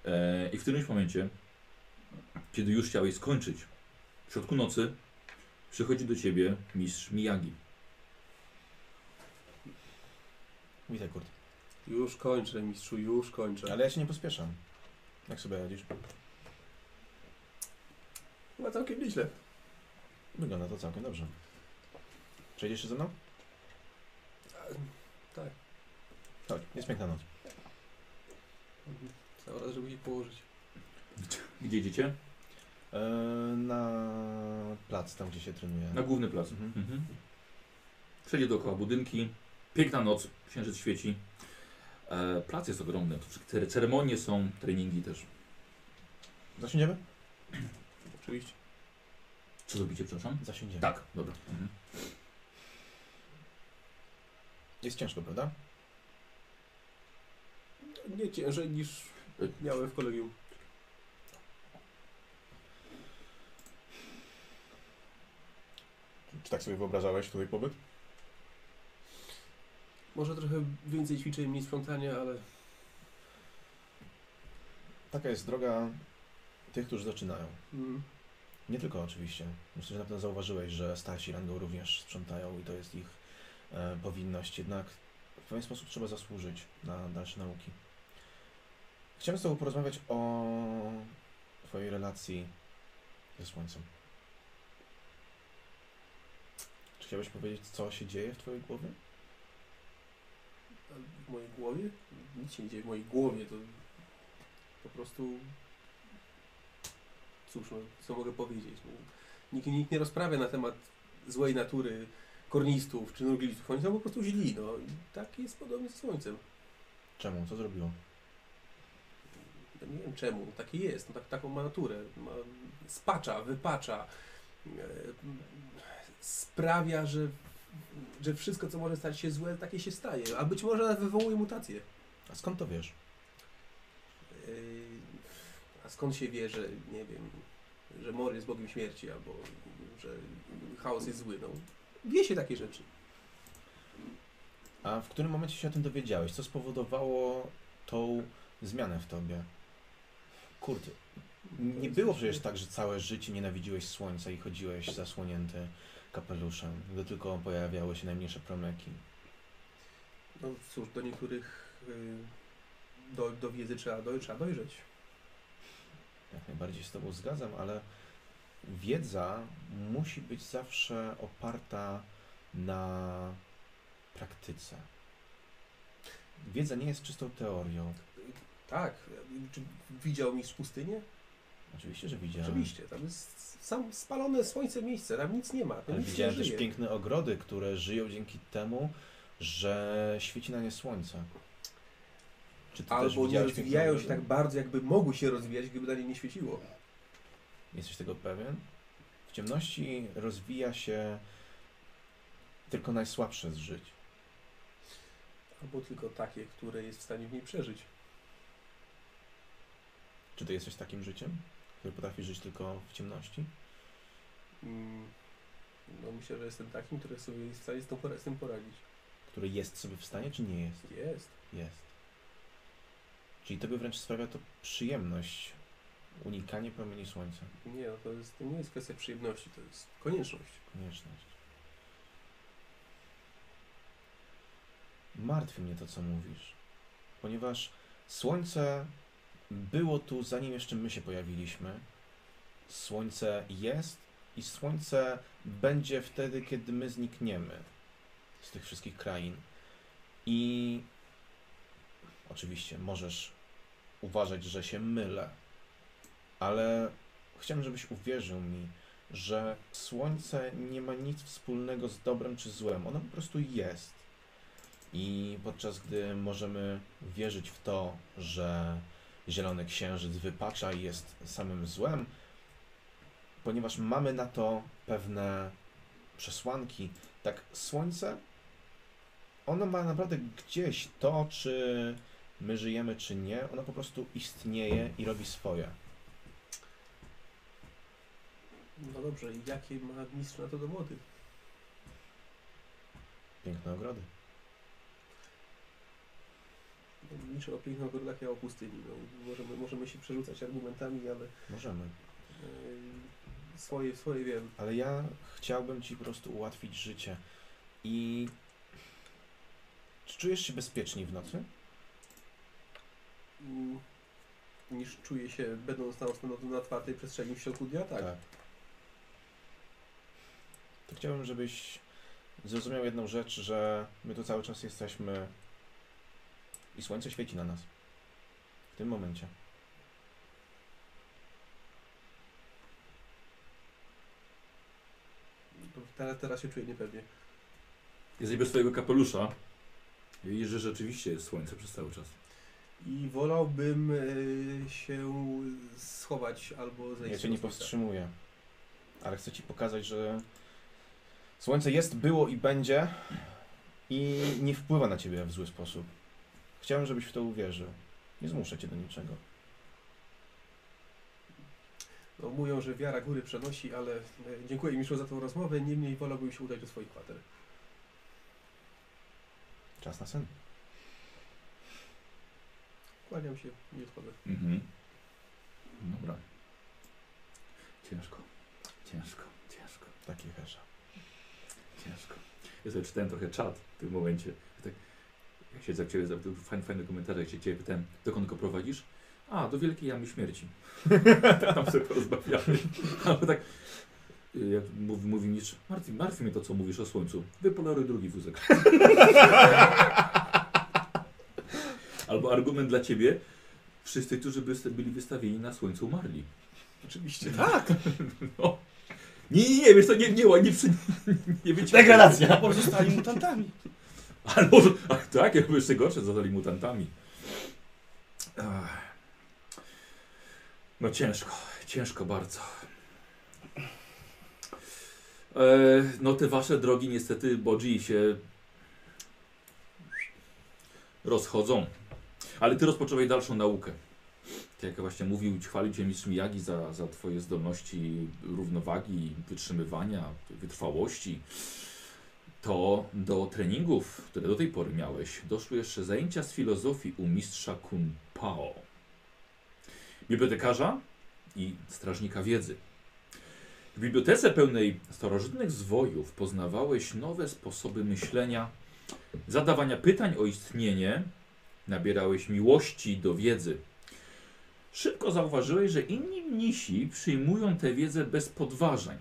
E, I w którymś momencie, kiedy już chciałeś skończyć, w środku nocy przychodzi do ciebie mistrz Miyagi. Witaj, Kurt. Już kończę, mistrzu, już kończę. Ale ja się nie pospieszam. Jak sobie radzisz? Chyba całkiem nieźle. Wygląda to całkiem dobrze. Przejdziesz się ze mną? Tak. Chodź, jest piękna noc. Cały raz, żeby się położyć. Gdzie idziecie? Eee, na plac, tam gdzie się trenuje. Na główny plac. Mhm. Mhm. Wszędzie dookoła budynki. Piękna noc, księżyc świeci. E, plac jest ogromny. Ceremonie są, treningi też. Zasiądziemy? Oczywiście. Co zrobicie, przepraszam? Zasiądziemy. Tak, dobra. Mhm. Jest ciężko, prawda? Nie ciężej niż miałem w kolegium. Czy tak sobie wyobrażałeś tutaj pobyt? Może trochę więcej ćwiczeń, mniej sprzątania, ale Taka jest droga tych, którzy zaczynają. mm, Nie tylko oczywiście. Myślę, że na pewno zauważyłeś, że starsi rangą również sprzątają i to jest ich e, powinność. Jednak w pewien sposób trzeba zasłużyć na dalsze nauki. Chciałem z Tobą porozmawiać o Twojej relacji ze Słońcem. Czy chciałbyś powiedzieć, co się dzieje w Twojej głowie? w mojej głowie nic się nie dzieje w mojej głowie, to po prostu cóż, no, co mogę powiedzieć. No, nikt, nikt nie rozprawia na temat złej natury kornistów czy nurglistów. Oni są po prostu źli, no i tak jest podobnie z Słońcem. Czemu? Co zrobiło? Ja nie wiem czemu, takie jest, no, tak, taką ma naturę. Ma, spacza, wypacza, e, sprawia, że, że wszystko, co może stać się złe, takie się staje, a być może nawet wywołuje mutacje. A skąd to wiesz? A skąd się wie, że nie wiem, że Mor jest Bogiem śmierci albo że chaos jest zły? No, wie się takie rzeczy. A w którym momencie się o tym dowiedziałeś? Co spowodowało tą zmianę w tobie? Kurde, nie było przecież tak, że całe życie nienawidziłeś słońca i chodziłeś zasłonięty kapeluszem, gdy tylko pojawiały się najmniejsze promyki. No cóż, do niektórych yy, do, do wiedzy trzeba, trzeba dojrzeć. Jak najbardziej z Tobą zgadzam, ale wiedza musi być zawsze oparta na praktyce. Wiedza nie jest czystą teorią. Tak. Czy widział mistrz pustynię? Oczywiście, że widziałem. Oczywiście. Tam jest sam spalone słońce miejsce, tam nic nie ma. Tam Ale widziałem też piękne ogrody, które żyją dzięki temu, że świeci na nie słońce. Albo nie rozwijają się tak bardzo, jakby mogły się rozwijać, gdyby na nie nie świeciło. Jesteś tego pewien? W ciemności rozwija się tylko najsłabsze z żyć. Albo tylko takie, które jest w stanie w niej przeżyć. Czy ty jesteś takim życiem, który potrafi żyć tylko w ciemności? Mm, No myślę, że jestem takim, który sobie jest w stanie z tym, pora- z tym poradzić. Który jest sobie w stanie, czy nie jest? Jest. Jest. Czyli tobie wręcz sprawia to przyjemność unikanie promieni słońca. Nie, no to, jest, to nie jest kwestia przyjemności, to jest konieczność. Konieczność. Martwi mnie to, co mówisz. Ponieważ słońce było tu, zanim jeszcze my się pojawiliśmy. Słońce jest i słońce będzie wtedy, kiedy my znikniemy z tych wszystkich krain. I oczywiście możesz uważać, że się mylę, ale chciałem, żebyś uwierzył mi, że słońce nie ma nic wspólnego z dobrem czy złem. Ono po prostu jest. I podczas gdy możemy wierzyć w to, że zielony księżyc wypacza i jest samym złem, ponieważ mamy na to pewne przesłanki, tak słońce, ono ma naprawdę gdzieś to, czy my żyjemy, czy nie, ono po prostu istnieje i robi swoje. No dobrze, i jakie ma mistrz na to dowody? Piękne ogrody. Mistrz o pięknych ogrodach, ja o pustyni. No, możemy, możemy się przerzucać argumentami, ale Możemy. yy, swoje, swoje wiem. Ale ja chciałbym Ci po prostu ułatwić życie. I czy czujesz się bezpieczniej w nocy? Mm, niż czuję się, będąc na, na, na otwartej przestrzeni w środku dnia, tak. To chciałbym, żebyś zrozumiał jedną rzecz, że my tu cały czas jesteśmy i słońce świeci na nas. W tym momencie. Teraz, teraz się czuję niepewnie. Jesteś bez swojego kapelusza. I widzisz, że rzeczywiście jest słońce przez cały czas. I wolałbym e, się schować albo zejść Ja Cię nie słońca. powstrzymuję. Ale chcę Ci pokazać, że słońce jest, było i będzie i nie wpływa na Ciebie w zły sposób. Chciałem, żebyś w to uwierzył. Nie zmuszę Cię do niczego. No, mówią, że wiara góry przenosi, ale e, dziękuję mistrzu za tą rozmowę. Niemniej wolałbym się udać do swoich kwater. Czas na sen. Kłaniam się i odchodzę. Mhm. Dobra. Ciężko. Ciężko. Ciężko. Takie hesza. Ciężko. Ja sobie czytałem trochę czat w tym momencie. Tak, jak się za ciebie zapytał, fajny, fajny komentarz, jak się ciebie pytałem, dokąd go prowadzisz? A, do Wielkiej Jamy Śmierci. tak tam sobie porozmawiamy. Ale tak, jak mówi, mówi mistrz, martwi, martwi mnie to, co mówisz o słońcu. Wypolaruj drugi wózek. Albo argument dla ciebie, wszyscy, którzy by byli wystawieni na słońcu, umarli. Oczywiście. Tak, No. Nie, nie, nie, wiesz co, nie, nie, nie, przy, nie wyciągaj. degradacja. Pozostali mutantami. Ale może, ach, tak, jakby jeszcze gorsze zostali mutantami. Ach. No ciężko, ciężko bardzo. E, no te wasze drogi niestety, Bodzi, się rozchodzą. Ale ty rozpocząłeś dalszą naukę. Tak jak właśnie mówił, chwalił cię mistrz Miyagi za, za twoje zdolności równowagi, wytrzymywania, wytrwałości. To do treningów, które do tej pory miałeś, doszły jeszcze zajęcia z filozofii u mistrza Kun Pao. Bibliotekarza i strażnika wiedzy. W bibliotece pełnej starożytnych zwojów poznawałeś nowe sposoby myślenia, zadawania pytań o istnienie, nabierałeś miłości do wiedzy. Szybko zauważyłeś, że inni mnisi przyjmują tę wiedzę bez podważań.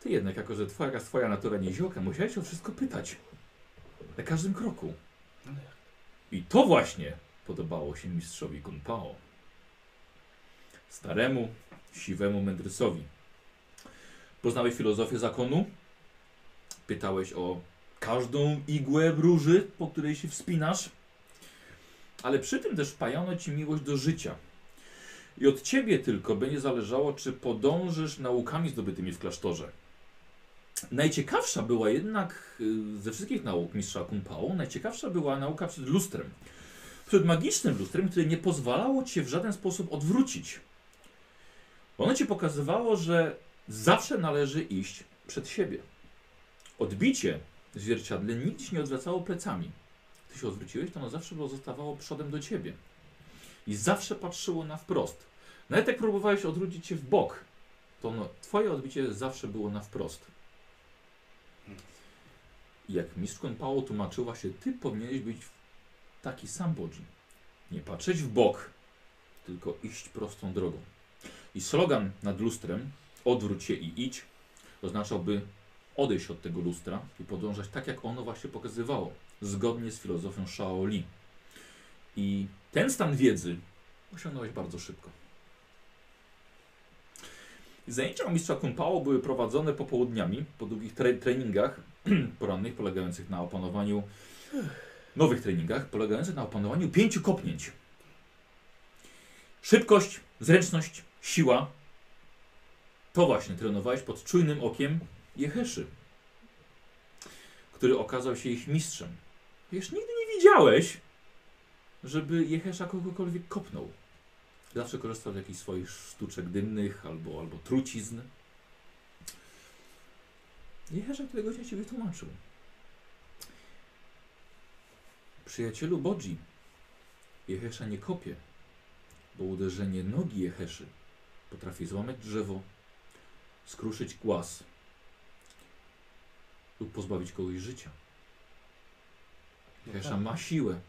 Ty jednak, jako że twoja, twoja natura niziołka, musiałeś o wszystko pytać. Na każdym kroku. I to właśnie podobało się mistrzowi Gunpao. Staremu, siwemu mędrcowi. Poznałeś filozofię zakonu? Pytałeś o każdą igłę róży, po której się wspinasz? Ale przy tym też wpajano ci miłość do życia. I od ciebie tylko będzie zależało, czy podążysz naukami zdobytymi w klasztorze. Najciekawsza była jednak y, ze wszystkich nauk mistrza Kunpao, najciekawsza była nauka przed lustrem. Przed magicznym lustrem, które nie pozwalało ci się w żaden sposób odwrócić. Ono ci pokazywało, że zawsze należy iść przed siebie. Odbicie w zwierciadle nigdy nie odwracało plecami. Ty się odwróciłeś, to ono zawsze było zostawało przodem do ciebie. I zawsze patrzyło na wprost. Nawet jak próbowałeś odwrócić się w bok, to ono, twoje odbicie zawsze było na wprost. I jak mistrz Paolo tłumaczył, właśnie ty powinieneś być taki sam Bodzi. Nie patrzeć w bok, tylko iść prostą drogą. I slogan nad lustrem, odwróć się i idź, oznaczałby odejść od tego lustra i podążać tak, jak ono właśnie pokazywało, zgodnie z filozofią Shaoli. I ten stan wiedzy osiągnąłeś bardzo szybko. Zajęcia u mistrza Kumpao były prowadzone popołudniami, po długich tre treningach porannych, polegających na opanowaniu nowych treningach, polegających na opanowaniu pięciu kopnięć. Szybkość, zręczność, siła. To właśnie trenowałeś pod czujnym okiem Jeheszy, który okazał się ich mistrzem. Wiesz, nigdy nie widziałeś, żeby Jehesza kogokolwiek kopnął. Zawsze korzystał z jakichś swoich sztuczek dymnych albo, albo trucizn. Jehesza, którego cię ci wytłumaczył. Przyjacielu Bodzi, Jehesza nie kopie, bo uderzenie nogi Jeheszy potrafi złamać drzewo, skruszyć głaz lub pozbawić kogoś życia. Tak. ma siłę,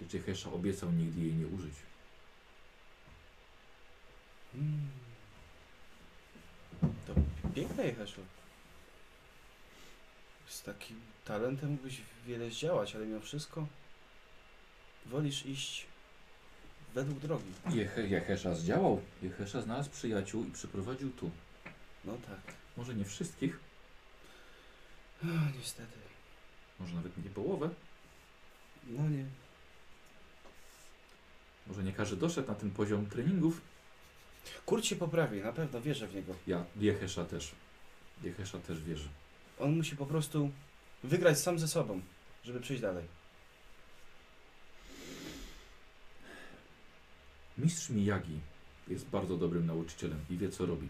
lecz Jehesza obiecał nigdy jej nie użyć. Mm. To piękne Jeheszu. Z takim talentem mógłbyś wiele zdziałać, ale mimo wszystko wolisz iść według drogi. Jehe, Jehesza zdziałał. Jehesza znalazł przyjaciół i przyprowadził tu. No tak. Może nie wszystkich, O, niestety. może nawet nie połowę, No nie. może nie każdy doszedł na ten poziom treningów. Kurt się poprawi, na pewno wierzę w niego. Ja, Jehesza też. Jehesza też wierzy. On musi po prostu wygrać sam ze sobą, żeby przejść dalej. Mistrz Miyagi jest bardzo dobrym nauczycielem i wie co robi.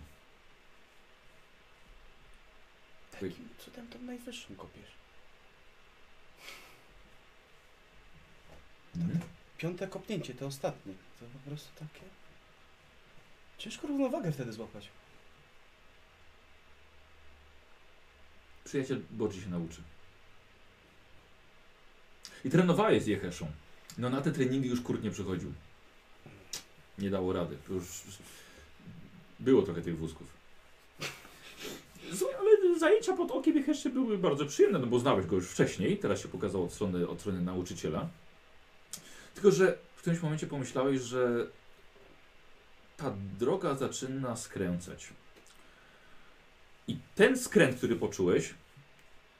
Takim cudem tą najwyższą kopiesz. Mhm. Piąte kopnięcie, to ostatnie. To po prostu takie... Ciężko równowagę wtedy złapać. Przyjaciel Bodzi się nauczy. I trenowałeś z Jeheszą. No na te treningi już Kurt nie przychodził. Nie dało rady. To Już było trochę tych wózków. Słuchaj, ale zajęcia pod okiem Jeheszy były bardzo przyjemne, no bo znałeś go już wcześniej. Teraz się pokazał od strony, od strony nauczyciela. Tylko, że w którymś momencie pomyślałeś, że ta droga zaczyna skręcać. I ten skręt, który poczułeś,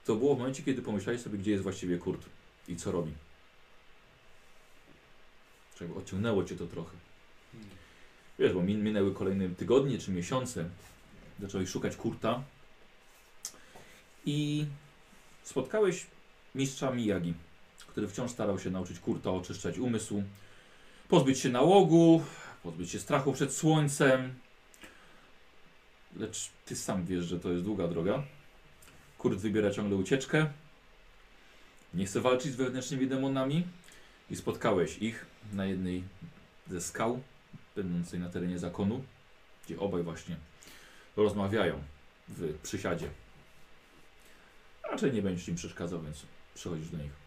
to było w momencie, kiedy pomyślałeś sobie, gdzie jest właściwie Kurt i co robi. Czyli odciągnęło cię to trochę. Wiesz, bo min minęły kolejne tygodnie czy miesiące. Zacząłeś szukać Kurta i spotkałeś mistrza Miyagi, który wciąż starał się nauczyć Kurta oczyszczać umysł, pozbyć się nałogu, pozbyć się strachu przed słońcem. Lecz ty sam wiesz, że to jest długa droga. Kurt wybiera ciągle ucieczkę. Nie chce walczyć z wewnętrznymi demonami i spotkałeś ich na jednej ze skał, będącej na terenie zakonu, gdzie obaj właśnie rozmawiają w przysiadzie. Raczej nie będziesz im przeszkadzał, więc przychodzisz do nich.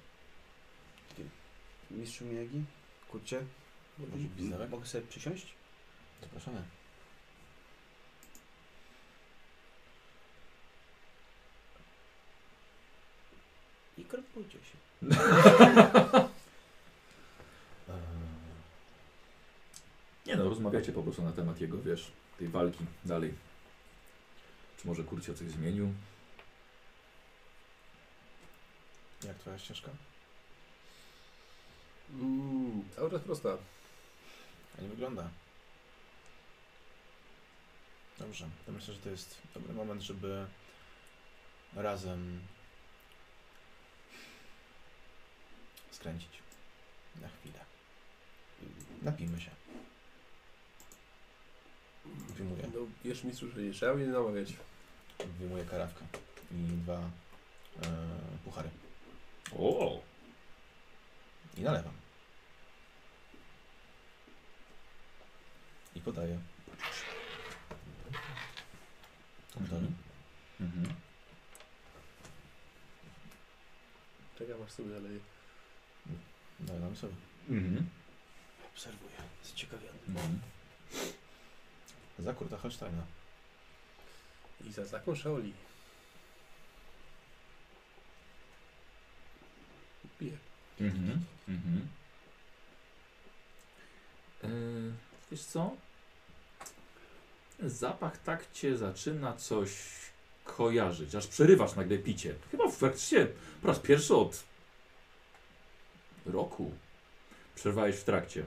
Mistrzu Miyagi? Kurcie? Może bizarek? Mogę sobie przysiąść? Zapraszamy. I krępujcie się. Eee, Nie no, rozmawiacie po prostu na temat jego, wiesz, tej walki dalej. Czy może Kurcio coś zmienił? jak twoja ścieżka? Mm, cały czas prosta. A nie wygląda. Dobrze, to myślę, że to jest dobry moment, żeby razem skręcić. Na chwilę. Napijmy się. Wyjmuję, No, wiesz mistrzu, że nie trzeba mnie namawiać. wyjmuję karawkę i dwa e, puchary. O! I nalewam. I podaję. Tomtowi. Mhm. Czekam aż sobie naleję. Nalewam sobie. Mhm. Obserwuję. Zaciekawiony. Mhm. Za Kurta Holsteina. I za taką Shaoli. Piję. Mhm. Mhm. E, wiesz co? Zapach tak cię zaczyna coś kojarzyć, aż przerywasz nagle picie. Chyba faktycznie po raz pierwszy od roku przerwałeś w trakcie.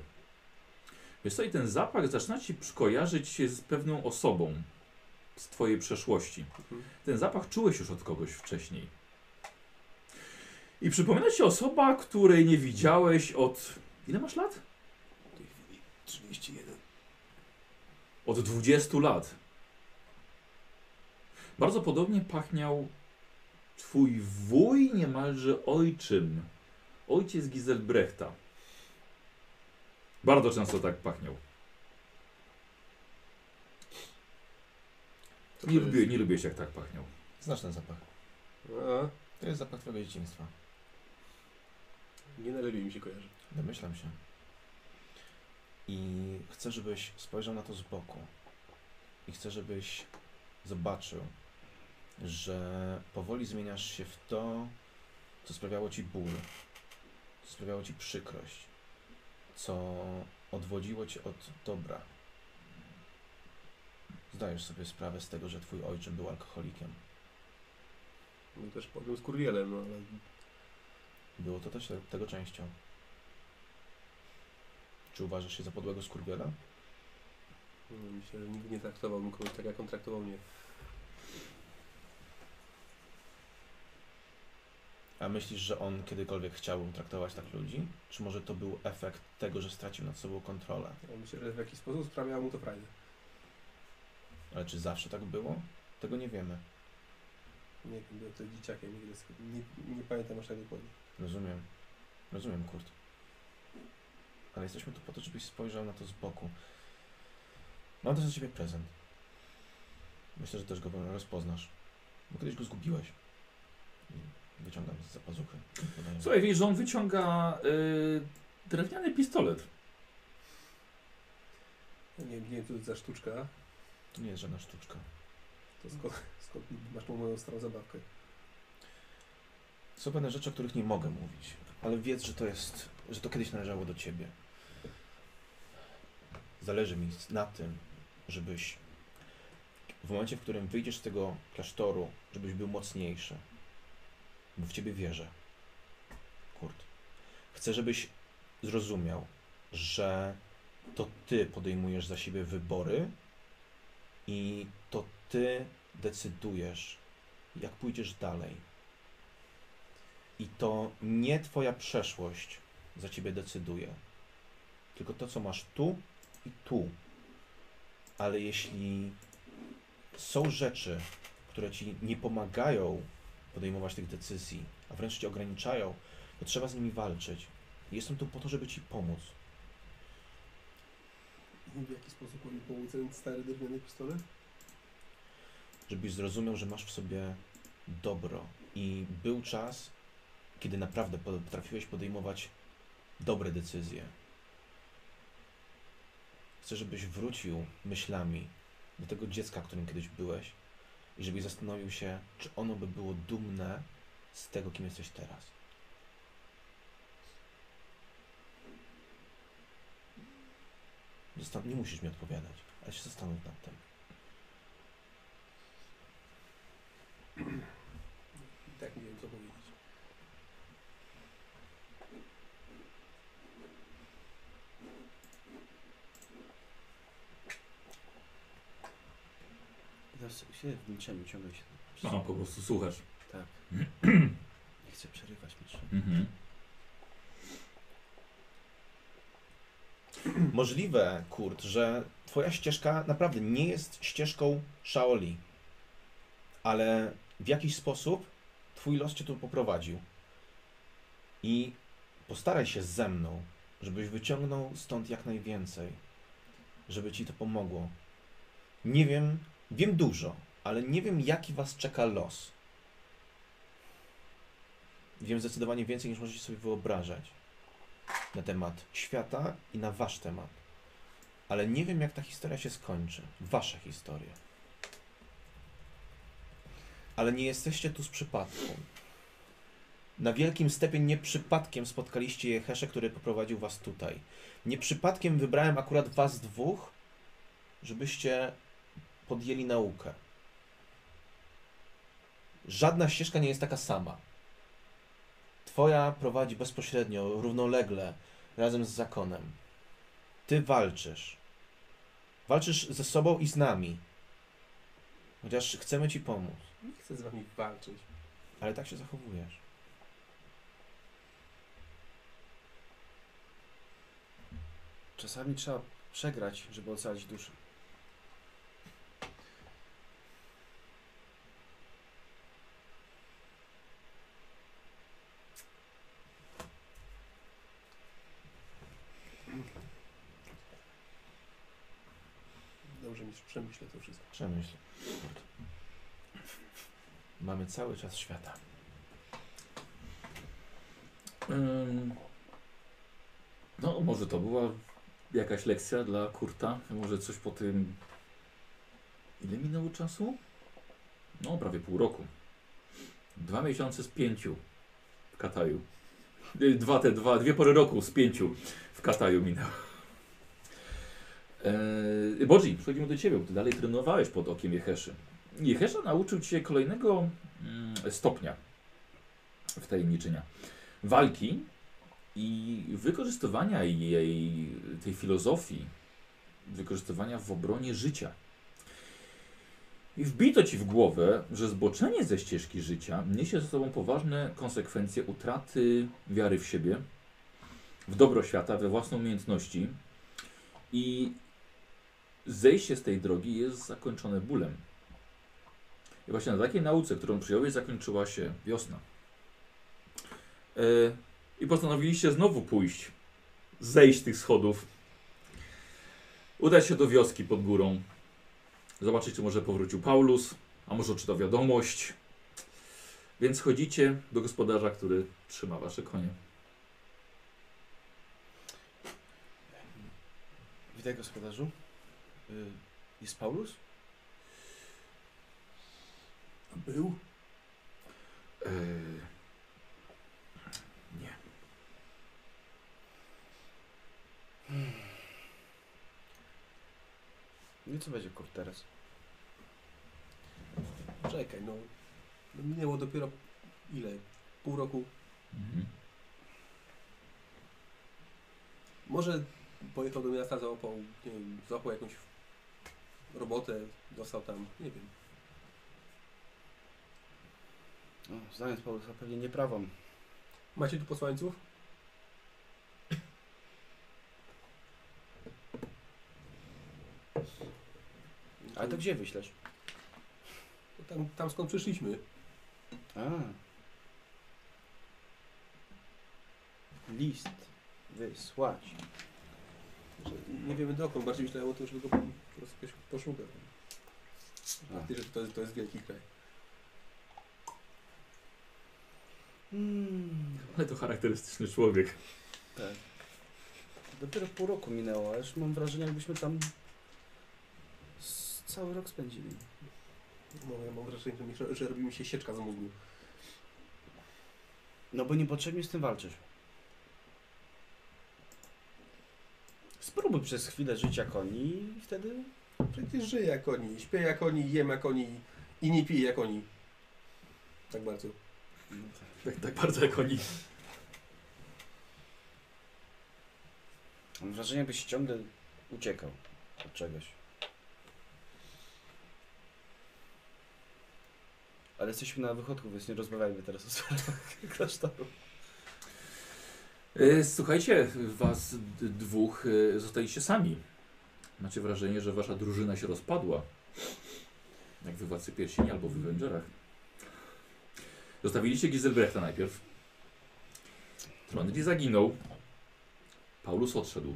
Wiesz co, i ten zapach zaczyna ci kojarzyć się z pewną osobą z twojej przeszłości. Mhm. Ten zapach czułeś już od kogoś wcześniej. I przypomina ci osoba, której nie widziałeś od. Ile masz lat? W tej chwili 31. Od 20 lat. Bardzo podobnie pachniał twój wuj, niemalże ojczym. Ojciec Giselbrechta. Bardzo często tak pachniał. To Nie, to lubię, jest- nie lubiłeś jak tak pachniał. Znasz ten zapach. A, To jest zapach twojego dzieciństwa. nie najlepiej mi się kojarzy. Domyślam się. I chcę, żebyś spojrzał na to z boku. I chcę, żebyś zobaczył, że powoli zmieniasz się w to, co sprawiało ci ból, co sprawiało ci przykrość, co odwodziło cię od dobra. Zdajesz sobie sprawę z tego, że twój ojczym był alkoholikiem. No też powiem z kurwielem, no ale Było to też te- tego częścią. Czy uważasz się za podłego skurwiela? no, myślę, że nigdy nie traktowałbym kogoś tak, jak on traktował mnie. A myślisz, że on kiedykolwiek chciałby traktować tak ludzi? Czy może to był efekt tego, że stracił nad sobą kontrolę? Ja myślę, że w jakiś sposób sprawiało mu to frajdę. Ale czy zawsze tak było? Tego nie wiemy. Nie wiem, byłem wtedy dzieciakiem, nigdy nie, nie pamiętam aż tak dokładnie. Rozumiem. Rozumiem, Kurt. Ale jesteśmy tu po to, żebyś spojrzał na to z boku. Mam też dla ciebie prezent. Myślę, że też go rozpoznasz. Bo kiedyś go zgubiłeś. I Wyciągam z zapazuchy. Słuchaj, widzisz, że on wyciąga y, drewniany pistolet. Nie, nie wiem, co to za sztuczka, To nie jest żadna sztuczka. to skąd, skąd masz tą moją starą zabawkę. Są pewne rzeczy, o których nie mogę mówić, ale wiedz, że to jest, że to kiedyś należało do ciebie. Zależy mi na tym, żebyś w momencie, w którym wyjdziesz z tego klasztoru, żebyś był mocniejszy. Bo w ciebie wierzę. Kurt. Chcę, żebyś zrozumiał, że to ty podejmujesz za siebie wybory i to ty decydujesz, jak pójdziesz dalej. I to nie twoja przeszłość za ciebie decyduje, tylko to, co masz tu i tu. Ale jeśli są rzeczy, które ci nie pomagają podejmować tych decyzji, a wręcz cię ograniczają, to trzeba z nimi walczyć. Jestem tu po to, żeby ci pomóc. I w jaki sposób mi pomóc ten stary drewniany pistolet? żebyś zrozumiał, że masz w sobie dobro. I był czas, kiedy naprawdę potrafiłeś podejmować dobre decyzje. Chcę, żebyś wrócił myślami do tego dziecka, którym kiedyś byłeś i żebyś zastanowił się, czy ono by było dumne z tego, kim jesteś teraz. Zastan- nie musisz mi odpowiadać, ale się zastanów nad tym. Tak nie wiem co powiedzieć. Teraz się w milczeniu ciągle się. Aha, po prostu słuchasz. Tak. Nie chcę przerywać mistrza. Mhm. Możliwe, Kurt, że twoja ścieżka naprawdę nie jest ścieżką Shaoli, ale w jakiś sposób twój los cię tu poprowadził. I postaraj się ze mną, żebyś wyciągnął stąd jak najwięcej, żeby ci to pomogło. Nie wiem, wiem dużo, ale nie wiem, jaki was czeka los. Wiem zdecydowanie więcej, niż możecie sobie wyobrażać na temat świata i na wasz temat. Ale nie wiem, jak ta historia się skończy. Wasza historia. Ale nie jesteście tu z przypadku. Na wielkim stepie nie przypadkiem spotkaliście Jehesze, który poprowadził was tutaj. Nie przypadkiem wybrałem akurat was dwóch, żebyście podjęli naukę. Żadna ścieżka nie jest taka sama. Twoja prowadzi bezpośrednio, równolegle, razem z zakonem. Ty walczysz. Walczysz ze sobą i z nami. Chociaż chcemy ci pomóc, Nie chcę z wami walczyć. ale tak się zachowujesz. Czasami trzeba przegrać, żeby ocalić duszę. Dobrze mi przemyślę to wszystko. Przemyśl. Mamy cały czas świata. Ym, No, może to była jakaś lekcja dla Kurta. Może coś po tym. Ile minęło czasu? No, prawie pół roku. Dwa miesiące z pięciu w Kataju. Y, Dwa te dwa, dwie pory roku z pięciu w Kataju minęło. Eee, Bodzi, przechodzimy do ciebie, bo ty dalej trenowałeś pod okiem Jeheszy. Jehesza nauczył cię kolejnego mm, stopnia w tajemniczenia. Walki i wykorzystywania jej, tej filozofii, wykorzystywania w obronie życia. I wbito ci w głowę, że zboczenie ze ścieżki życia niesie ze sobą poważne konsekwencje utraty wiary w siebie, w dobro świata, we własne umiejętności i zejście z tej drogi jest zakończone bólem. I właśnie na takiej nauce, którą przyjąłeś, zakończyła się wiosna. E, I postanowiliście znowu pójść, zejść tych schodów, udać się do wioski pod górą, zobaczyć, czy może powrócił Paulus, a może czyta wiadomość. Więc chodzicie do gospodarza, który trzyma wasze konie. Witaj gospodarzu. Y, Jest Paulus? A był? E, nie. No i co będzie kurt teraz? Czekaj, no. no minęło dopiero ile? Pół roku. Mhm. Może pojechał do miasta, załapał, nie wiem, złapał jakąś robotę, dostał tam, nie wiem. No, znając Paulusa pewnie nieprawą Macie tu posłańców? Ale to gdzie wyślesz? Tam, tam skąd przyszliśmy. A. List. Wysłać. Że nie wiemy dokąd, bardziej myślałem o tym, żeby go po prostu. A. Ty, że to jest, to jest wielki kraj. Mm, Ale to charakterystyczny człowiek. tak. Dopiero pół roku minęło, a już mam wrażenie, jakbyśmy tam s- cały rok spędzili. No, ja mam wrażenie, że, mi, że, że robi mi się sieczka z mózgu. No bo niepotrzebnie z tym walczysz. Spróbuj przez chwilę żyć jak oni i wtedy... Przecież żyję jak oni, śpię jak oni, jem jak oni i nie piję jak oni. Tak bardzo. Tak, tak bardzo jak oni. Mam wrażenie, jakbyś ciągle uciekał od czegoś. Ale jesteśmy na wychodku, więc nie rozmawiajmy teraz o sprawach klasztoru. E, Słuchajcie, was dwóch e, zostaliście sami. Macie wrażenie, że wasza drużyna się rozpadła. Jak wy Władcy Pierścieni albo w Avengerach. Zostawiliście Giselbrechta najpierw. Trondri zaginął. Paulus odszedł.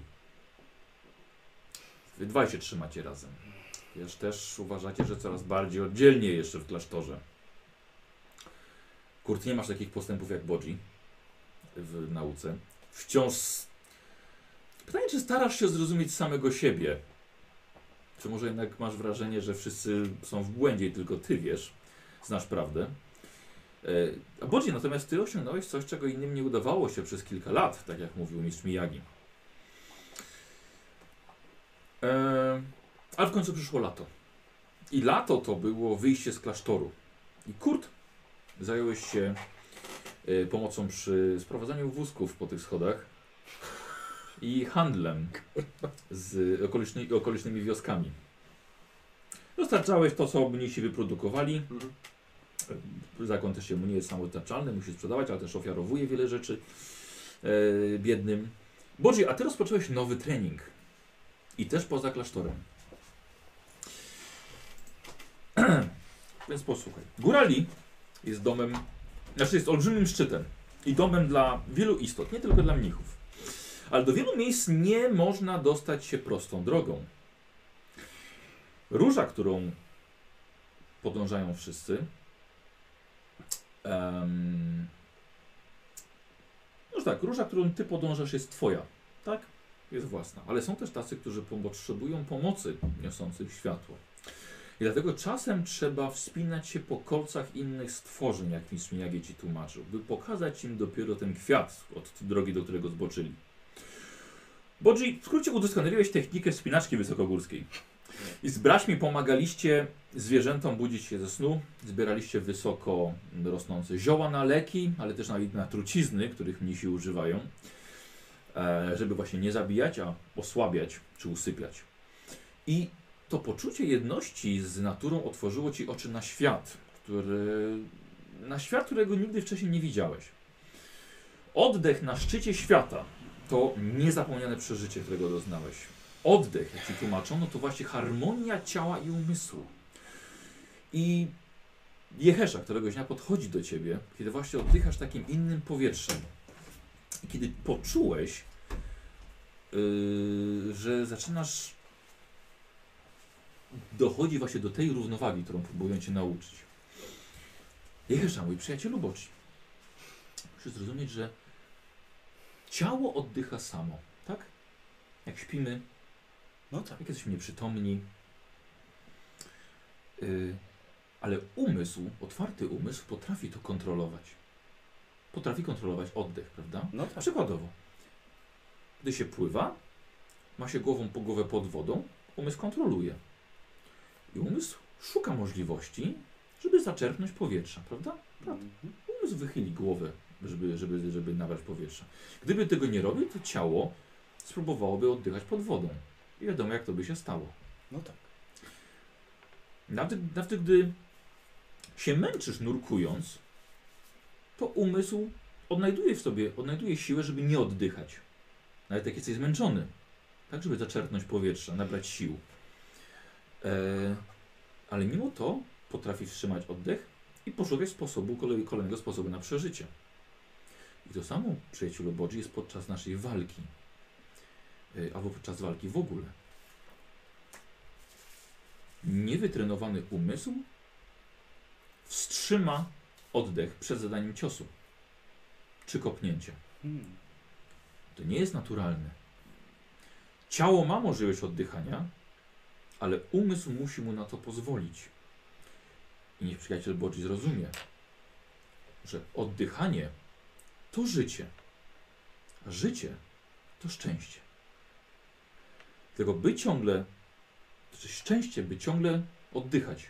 Wy dwaj się trzymacie razem. Wiesz, też uważacie, że coraz bardziej oddzielnie jeszcze w klasztorze. Kurt, nie masz takich postępów jak Bodzi w nauce. Wciąż. Pytanie, czy starasz się zrozumieć samego siebie? Czy może jednak masz wrażenie, że wszyscy są w błędzie i tylko ty wiesz, znasz prawdę? E, A Bodzi, natomiast ty osiągnąłeś coś, czego innym nie udawało się przez kilka lat, tak jak mówił mistrz Miyagi. E, Ale w końcu przyszło lato. I lato to było wyjście z klasztoru. I Kurt, zająłeś się pomocą przy sprowadzaniu wózków po tych schodach i handlem z okolicznymi, okolicznymi wioskami. Dostarczałeś to, co mnisi wyprodukowali. Mhm. Zakon też się mu nie jest samowystarczalny, musi sprzedawać, ale też ofiarowuje wiele rzeczy e, biednym. Boże, a ty rozpocząłeś nowy trening. I też poza klasztorem. Więc posłuchaj. Góra Li jest domem, znaczy jest olbrzymim szczytem i domem dla wielu istot, nie tylko dla mnichów. Ale do wielu miejsc nie można dostać się prostą drogą. Róża, którą podążają wszyscy, Um, no tak, róża, którą ty podążasz jest twoja, tak? Jest własna. Ale są też tacy, którzy potrzebują pomocy niosących światło. I dlatego czasem trzeba wspinać się po kolcach innych stworzeń, jak mistrz Miyagi ci tłumaczył, by pokazać im dopiero ten kwiat od drogi, do którego zboczyli. Bodzi, w skrócie udoskonaliłeś technikę wspinaczki wysokogórskiej. I z braćmi pomagaliście zwierzętom budzić się ze snu, zbieraliście wysoko rosnące zioła na leki, ale też na, na trucizny, których mnisi używają, e, żeby właśnie nie zabijać, a osłabiać czy usypiać. I to poczucie jedności z naturą otworzyło ci oczy na świat, który, na świat, którego nigdy wcześniej nie widziałeś. Oddech na szczycie świata to niezapomniane przeżycie, którego doznałeś. Oddech, jak ci tłumaczono, to właśnie harmonia ciała i umysłu. I Jehesza, któregoś dnia podchodzi do ciebie, kiedy właśnie oddychasz takim innym powietrzem. I kiedy poczułeś, yy, że zaczynasz dochodzi właśnie do tej równowagi, którą próbują cię nauczyć. Jehesza, mój przyjacielu Boci, musisz zrozumieć, że ciało oddycha samo, tak? Jak śpimy, No tak. jak jesteśmy nieprzytomni. Yy, ale umysł, otwarty umysł potrafi to kontrolować. Potrafi kontrolować oddech, prawda? No tak. Przykładowo, gdy się pływa, ma się głową po głowę pod wodą, umysł kontroluje. I umysł szuka możliwości, żeby zaczerpnąć powietrza, prawda? Prawda. Mhm. Umysł wychyli głowę, żeby, żeby, żeby nabrać powietrza. Gdyby tego nie robił, to ciało spróbowałoby oddychać pod wodą. I wiadomo, jak to by się stało. No tak. Nawet, nawet gdy się męczysz nurkując, to umysł odnajduje w sobie, odnajduje siłę, żeby nie oddychać. Nawet jak jesteś zmęczony. Tak, żeby zaczerpnąć powietrza, nabrać sił. E, ale mimo to potrafi wstrzymać oddech i poszukać sposobu, kolej, kolejnego sposobu na przeżycie. I to samo, przyjacielu Bodzi, jest podczas naszej walki. E, albo podczas walki w ogóle. Niewytrenowany umysł wstrzyma oddech przed zadaniem ciosu czy kopnięcia. Hmm. To nie jest naturalne. Ciało ma możliwość oddychania, ale umysł musi mu na to pozwolić. I niech przyjaciel Bodzi zrozumie, że oddychanie to życie, a życie to szczęście. Tylko by ciągle, to jest szczęście, by ciągle oddychać,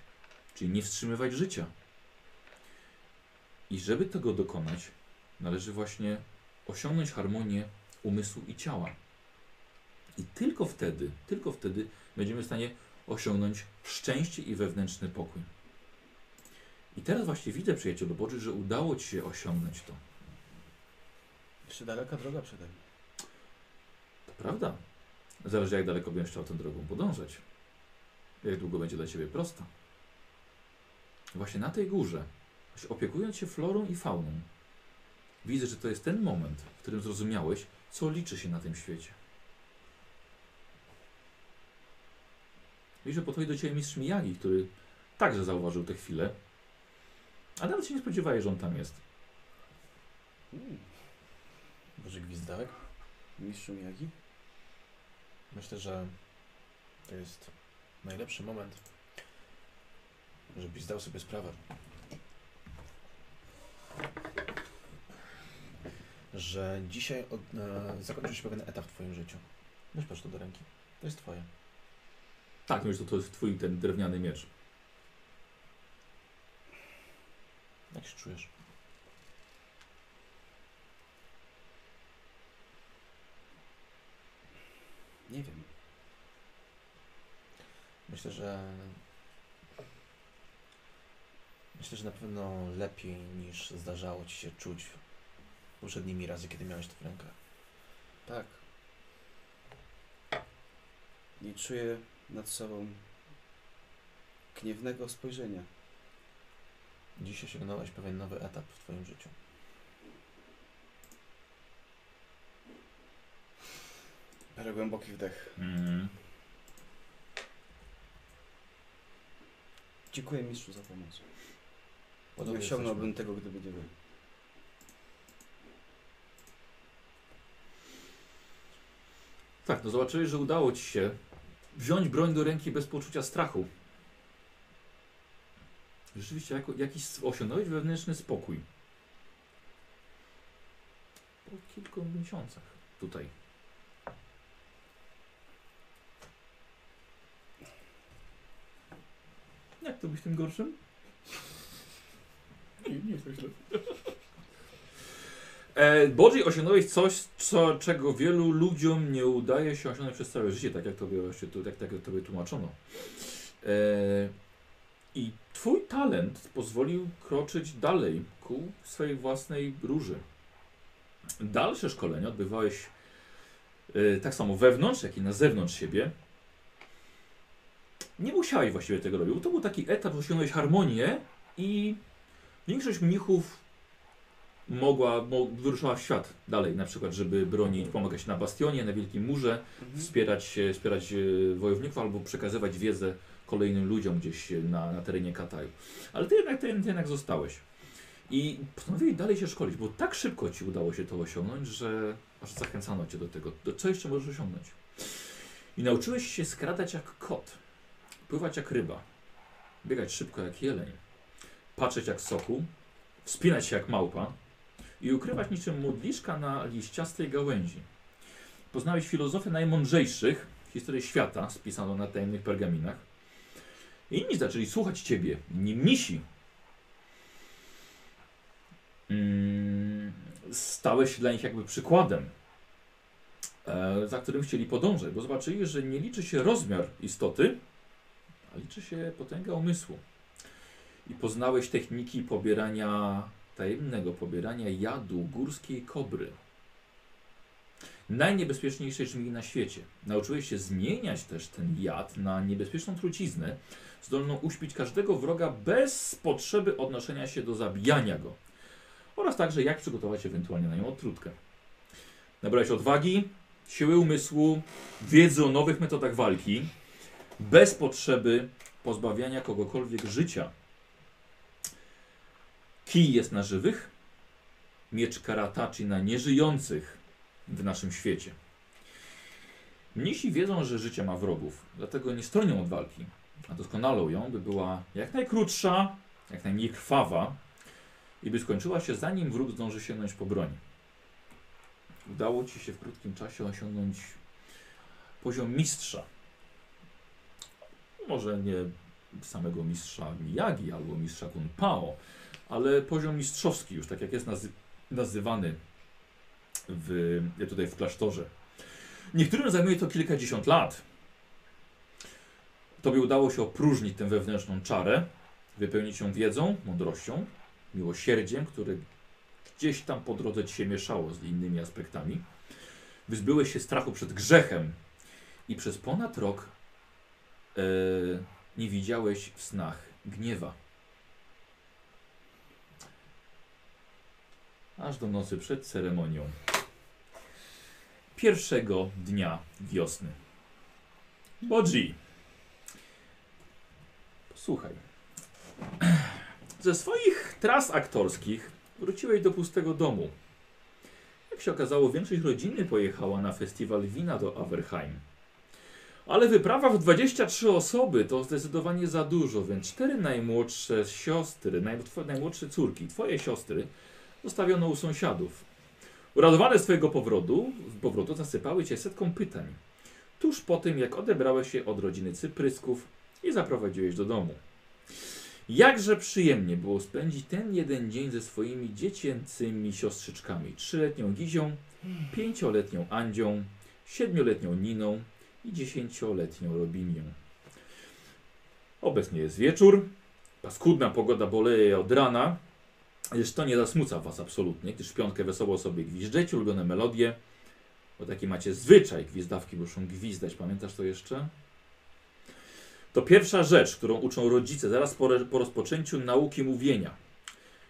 czyli nie wstrzymywać życia. I żeby tego dokonać, należy właśnie osiągnąć harmonię umysłu i ciała. I tylko wtedy, tylko wtedy będziemy w stanie osiągnąć szczęście i wewnętrzny pokój. I teraz właśnie widzę, przyjacielu Boży, że udało Ci się osiągnąć to. Jeszcze daleka droga przede mną. To prawda. Zależy jak daleko będziesz chciał tą drogą podążać. Jak długo będzie dla Ciebie prosta. Właśnie na tej górze, opiekując się florą i fauną, widzę, że to jest ten moment, w którym zrozumiałeś, co liczy się na tym świecie. Że podchodzi do Ciebie mistrz Miyagi, który także zauważył tę chwilę, a nawet się nie spodziewałeś, że on tam jest. Hmm. Boże Gwizdałek? Mistrzu Miyagi? Myślę, że to jest najlepszy moment, żebyś zdał sobie sprawę, że dzisiaj od, e, zakończył się pewien etap w Twoim życiu. Weź patrz to do ręki. To jest Twoje. Tak, myślę, że to jest Twój ten drewniany miecz. Jak się czujesz? Nie wiem. Myślę, że myślę, że na pewno lepiej niż zdarzało Ci się czuć poprzednimi razy, kiedy miałeś to w rękach. Tak. Nie czuję nad sobą gniewnego spojrzenia. Dziś osiągnąłeś pewien nowy etap w Twoim życiu. Biorę głęboki wdech. Mm. Dziękuję mistrzu za pomoc. Nie Podobnie osiągnąłbym tego, gdyby nie był. Tak, no zobaczyłeś, że udało Ci się wziąć broń do ręki bez poczucia strachu. Rzeczywiście jako, jakiś osiągnąłeś wewnętrzny spokój. Po kilku miesiącach tutaj. Jak to być tym gorszym? Nie, nie jest źle. E, Bodzi osiągnąłeś coś, co, czego wielu ludziom nie udaje się osiągnąć przez całe życie, tak jak tobie, właśnie tak, tak jak tobie tłumaczono. E, I twój talent pozwolił kroczyć dalej ku swojej własnej róży. Dalsze szkolenia odbywałeś e, tak samo wewnątrz, jak i na zewnątrz siebie. Nie musiałeś właściwie tego robić, to był taki etap, że osiągnąłeś harmonię i większość mnichów mogła, mo, wyruszała w świat dalej, na przykład, żeby bronić, pomagać na bastionie, na Wielkim Murze, Mhm. wspierać, e, wspierać e, wojowników albo przekazywać wiedzę kolejnym ludziom gdzieś e, na, na terenie Kataju. Ale ty jednak, ty, ty jednak zostałeś. I postanowiłeś dalej się szkolić, bo tak szybko ci udało się to osiągnąć, że aż zachęcano cię do tego. Do co jeszcze możesz osiągnąć? I nauczyłeś się skradać jak kot, pływać jak ryba, biegać szybko jak jeleń, patrzeć jak soku, wspinać się jak małpa i ukrywać niczym modliszka na liściastej gałęzi. Poznałeś filozofię najmądrzejszych, historię świata spisaną na tajemnych pergaminach. Inni zaczęli słuchać ciebie, inni mnisi. Mm, stałeś się dla nich jakby przykładem, e, za którym chcieli podążać, bo zobaczyli, że nie liczy się rozmiar istoty, a liczy się potęga umysłu. I poznałeś techniki pobierania tajemnego pobierania jadu górskiej kobry. Najniebezpieczniejszej żmii na świecie. Nauczyłeś się zmieniać też ten jad na niebezpieczną truciznę, zdolną uśpić każdego wroga bez potrzeby odnoszenia się do zabijania go. Oraz także jak przygotować ewentualnie na nią odtrutkę. Nabrałeś odwagi, siły umysłu, wiedzy o nowych metodach walki, bez potrzeby pozbawiania kogokolwiek życia. Kij jest na żywych, miecz karatachi na nieżyjących w naszym świecie. Mnisi wiedzą, że życie ma wrogów, dlatego nie stronią od walki, a doskonalą ją, by była jak najkrótsza, jak najmniej krwawa i by skończyła się zanim wróg zdąży sięgnąć po broń. Udało Ci się w krótkim czasie osiągnąć poziom mistrza. Może nie samego mistrza Miyagi albo mistrza Kun Pao, ale poziom mistrzowski już, tak jak jest nazy nazywany w, tutaj w klasztorze. Niektórym zajmuje to kilkadziesiąt lat. Tobie udało się opróżnić tę wewnętrzną czarę, wypełnić ją wiedzą, mądrością, miłosierdziem, które gdzieś tam po drodze ci się mieszało z innymi aspektami. Wyzbyłeś się strachu przed grzechem i przez ponad rok e, nie widziałeś w snach gniewa. Aż do nocy przed ceremonią pierwszego dnia wiosny. Bodzi, posłuchaj. Ze swoich tras aktorskich wróciłeś do pustego domu. Jak się okazało, większość rodziny pojechała na festiwal wina do Averheim. Ale wyprawa w 23 osoby to zdecydowanie za dużo, więc cztery najmłodsze siostry, najmłodsze córki, twoje siostry, zostawiono u sąsiadów. Uradowane z twojego powrotu, powrotu zasypały cię setką pytań. Tuż po tym, jak odebrałeś się od rodziny Cyprysków i zaprowadziłeś do domu. Jakże przyjemnie było spędzić ten jeden dzień ze swoimi dziecięcymi siostrzyczkami. Trzyletnią Gizią, pięcioletnią Andzią, siedmioletnią Niną i dziesięcioletnią Robinią. Obecnie jest wieczór. Paskudna pogoda boleje od rana. Lecz to nie zasmuca was absolutnie, gdyż piątkę wesoło sobie gwizdżecie, ulubione melodie. Bo taki macie zwyczaj, gwizdawki muszą gwizdać. Pamiętasz to jeszcze? To pierwsza rzecz, którą uczą rodzice zaraz po, po rozpoczęciu nauki mówienia.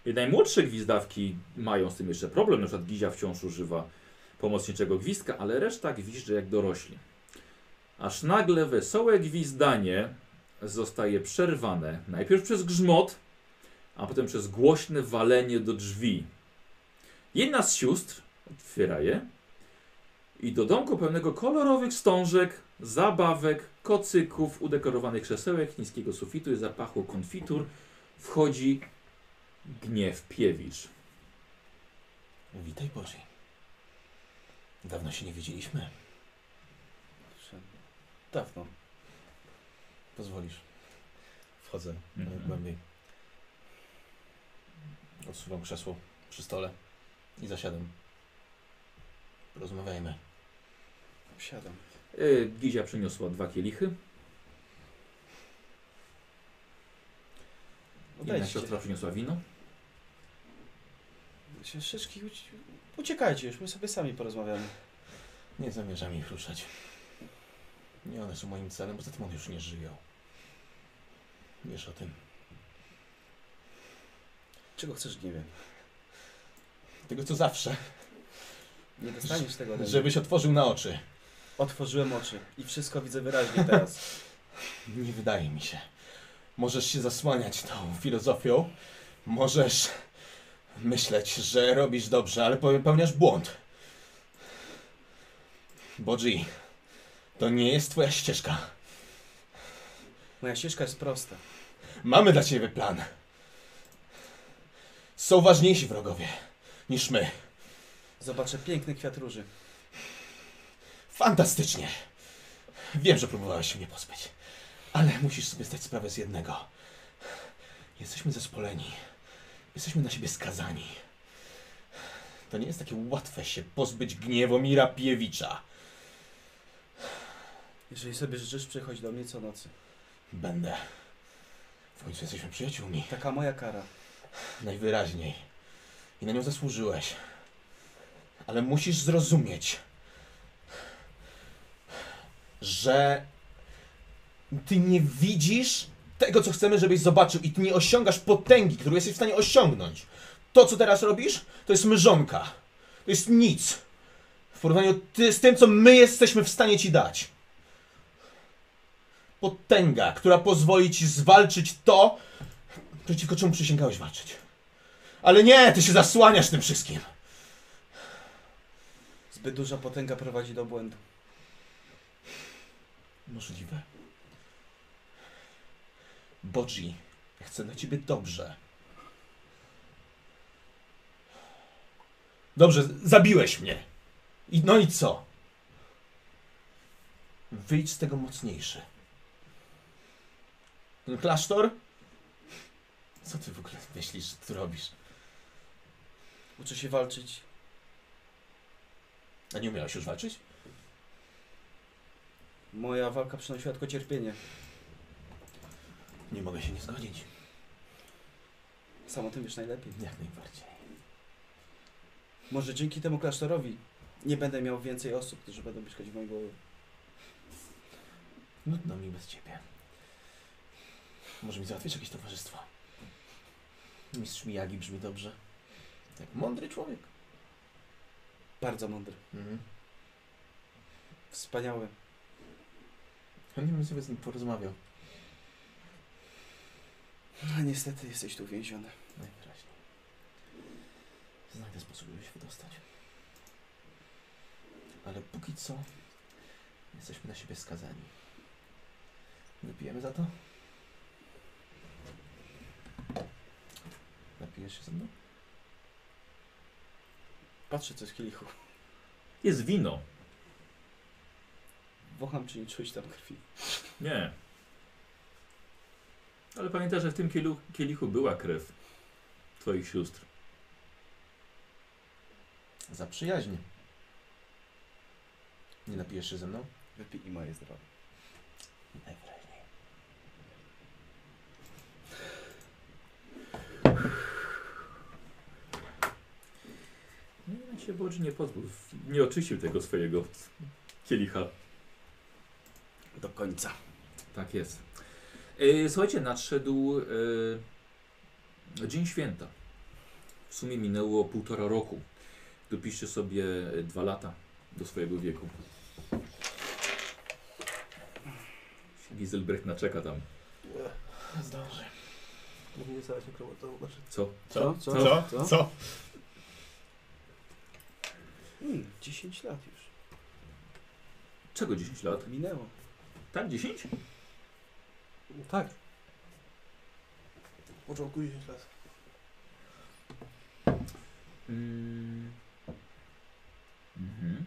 I najmłodsze gwizdawki mają z tym jeszcze problem, na przykład Gizia wciąż używa pomocniczego gwizdka, ale reszta gwizdże jak dorośli. Aż nagle wesołe gwizdanie zostaje przerwane najpierw przez grzmot, a potem przez głośne walenie do drzwi. Jedna z sióstr otwiera je i do domku pełnego kolorowych wstążek, zabawek, kocyków, udekorowanych krzesełek, niskiego sufitu i zapachu konfitur wchodzi Gniew Piewicz. Witaj Boże. Dawno się nie widzieliśmy. Dawno. Pozwolisz. Wchodzę Mhm. mhm. głębiej. Odsuwam krzesło przy stole i zasiadam. Porozmawiajmy. Siadam. Yy, Gizia przyniosła dwa kielichy. Jedna Odejdźcie. siostra przyniosła wino. Uci- uciekajcie już, my sobie sami porozmawiamy. Nie zamierzam ich ruszać. Nie one są moim celem, poza tym one już nie żyją. Wiesz o tym. Czego chcesz, nie wiem. Tego co zawsze. Nie dostaniesz tego mnie. Żebyś otworzył na oczy. Otworzyłem oczy i wszystko widzę wyraźnie teraz. Nie wydaje mi się. Możesz się zasłaniać tą filozofią. Możesz myśleć, że robisz dobrze, ale popełniasz błąd. Bodzi, to nie jest twoja ścieżka. Moja ścieżka jest prosta. Mamy dla ciebie plan. Są ważniejsi wrogowie niż my. Zobaczę piękny kwiat róży. Fantastycznie. Wiem, że próbowałeś się mnie pozbyć, ale musisz sobie zdać sprawę z jednego. Jesteśmy zespoleni. Jesteśmy na siebie skazani. To nie jest takie łatwe się pozbyć Gniewomira Piewicza. Jeżeli sobie życzysz, przychodź do mnie co nocy. Będę. W końcu jesteśmy przyjaciółmi. Taka moja kara. Najwyraźniej. I na nią zasłużyłeś. Ale musisz zrozumieć, że ty nie widzisz tego, co chcemy, żebyś zobaczył, i ty nie osiągasz potęgi, którą jesteś w stanie osiągnąć. To, co teraz robisz, to jest mrzonka. To jest nic. W porównaniu z tym, co my jesteśmy w stanie ci dać. Potęga, która pozwoli ci zwalczyć to, przeciwko czemu przysięgałeś walczyć. Ale nie, ty się zasłaniasz tym wszystkim. Zbyt duża potęga prowadzi do błędu. Możliwe. Bodzi, chcę dla ciebie dobrze. Dobrze, zabiłeś mnie. I no i co? Wyjdź z tego mocniejszy. Ten klasztor? Co ty w ogóle myślisz, że ty robisz? Uczę się walczyć. A nie umiałeś już walczyć? Moja walka przynosiła tylko cierpienie. Nie mogę się nie zgodzić. Sam o tym wiesz najlepiej. Jak najbardziej. Może dzięki temu klasztorowi nie będę miał więcej osób, którzy będą mieszkać w mojej głowie. Nudno mi bez ciebie. Może mi załatwisz jakieś towarzystwo? Mistrz Miyagi brzmi dobrze. Jak mądry człowiek. Bardzo mądry. Mhm. Wspaniały. Chętnie bym sobie z nim porozmawiał. A niestety jesteś tu więziony. Najwyraźniej. Znajdę sposób, żeby się wydostać. Ale póki co jesteśmy na siebie skazani. Wypijemy za to? Napijesz się ze mną? Patrzę co jest w kielichu. Jest wino. Wącham czy nie czuć tam krwi. Nie. Ale pamiętaj, że w tym kielu, kielichu była krew twoich sióstr. Za przyjaźń. Nie napijesz się ze mną? Wypij i moje zdrowie. Najwyraźniej. Się Bodzi nie pozwól. Nie oczyścił tego swojego kielicha. Do końca. Tak jest. E, słuchajcie, nadszedł e, Dzień Święta. W sumie minęło półtora roku. Dopiszcie sobie e, dwa lata do swojego wieku. Giselbrecht naczeka tam. Zdążę. Mógł nie stać nekromatą. Znaczy, Co? Co? Co? Co? Co? Co? Hmm, 10 lat już. Czego 10 lat? Minęło. Tak, 10? no tak. Początku 10 lat. Mm. Mhm.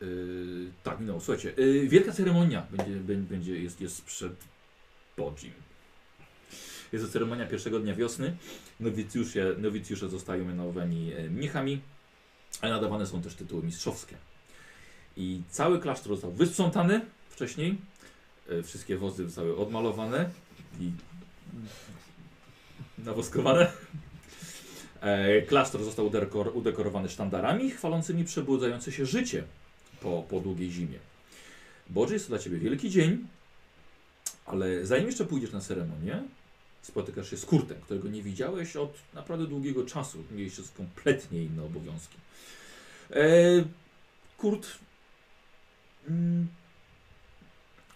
Yy, tak, minęło. Słuchajcie, yy, wielka ceremonia będzie, bę- będzie jest, jest przed Bodzim. Jest to ceremonia pierwszego dnia wiosny. Nowicjusze, nowicjusze zostają mianowani e, mnichami, ale nadawane są też tytuły mistrzowskie. I cały klasztor został wysprzątany wcześniej. E, Wszystkie wozy zostały odmalowane i nawoskowane. E, Klasztor został udekor, udekorowany sztandarami chwalącymi przebudzające się życie po, po długiej zimie. Boże, jest to dla Ciebie wielki dzień, ale zanim jeszcze pójdziesz na ceremonię, spotykasz się z Kurtem, którego nie widziałeś od naprawdę długiego czasu. Mieliście kompletnie inne obowiązki. E, Kurt, mm,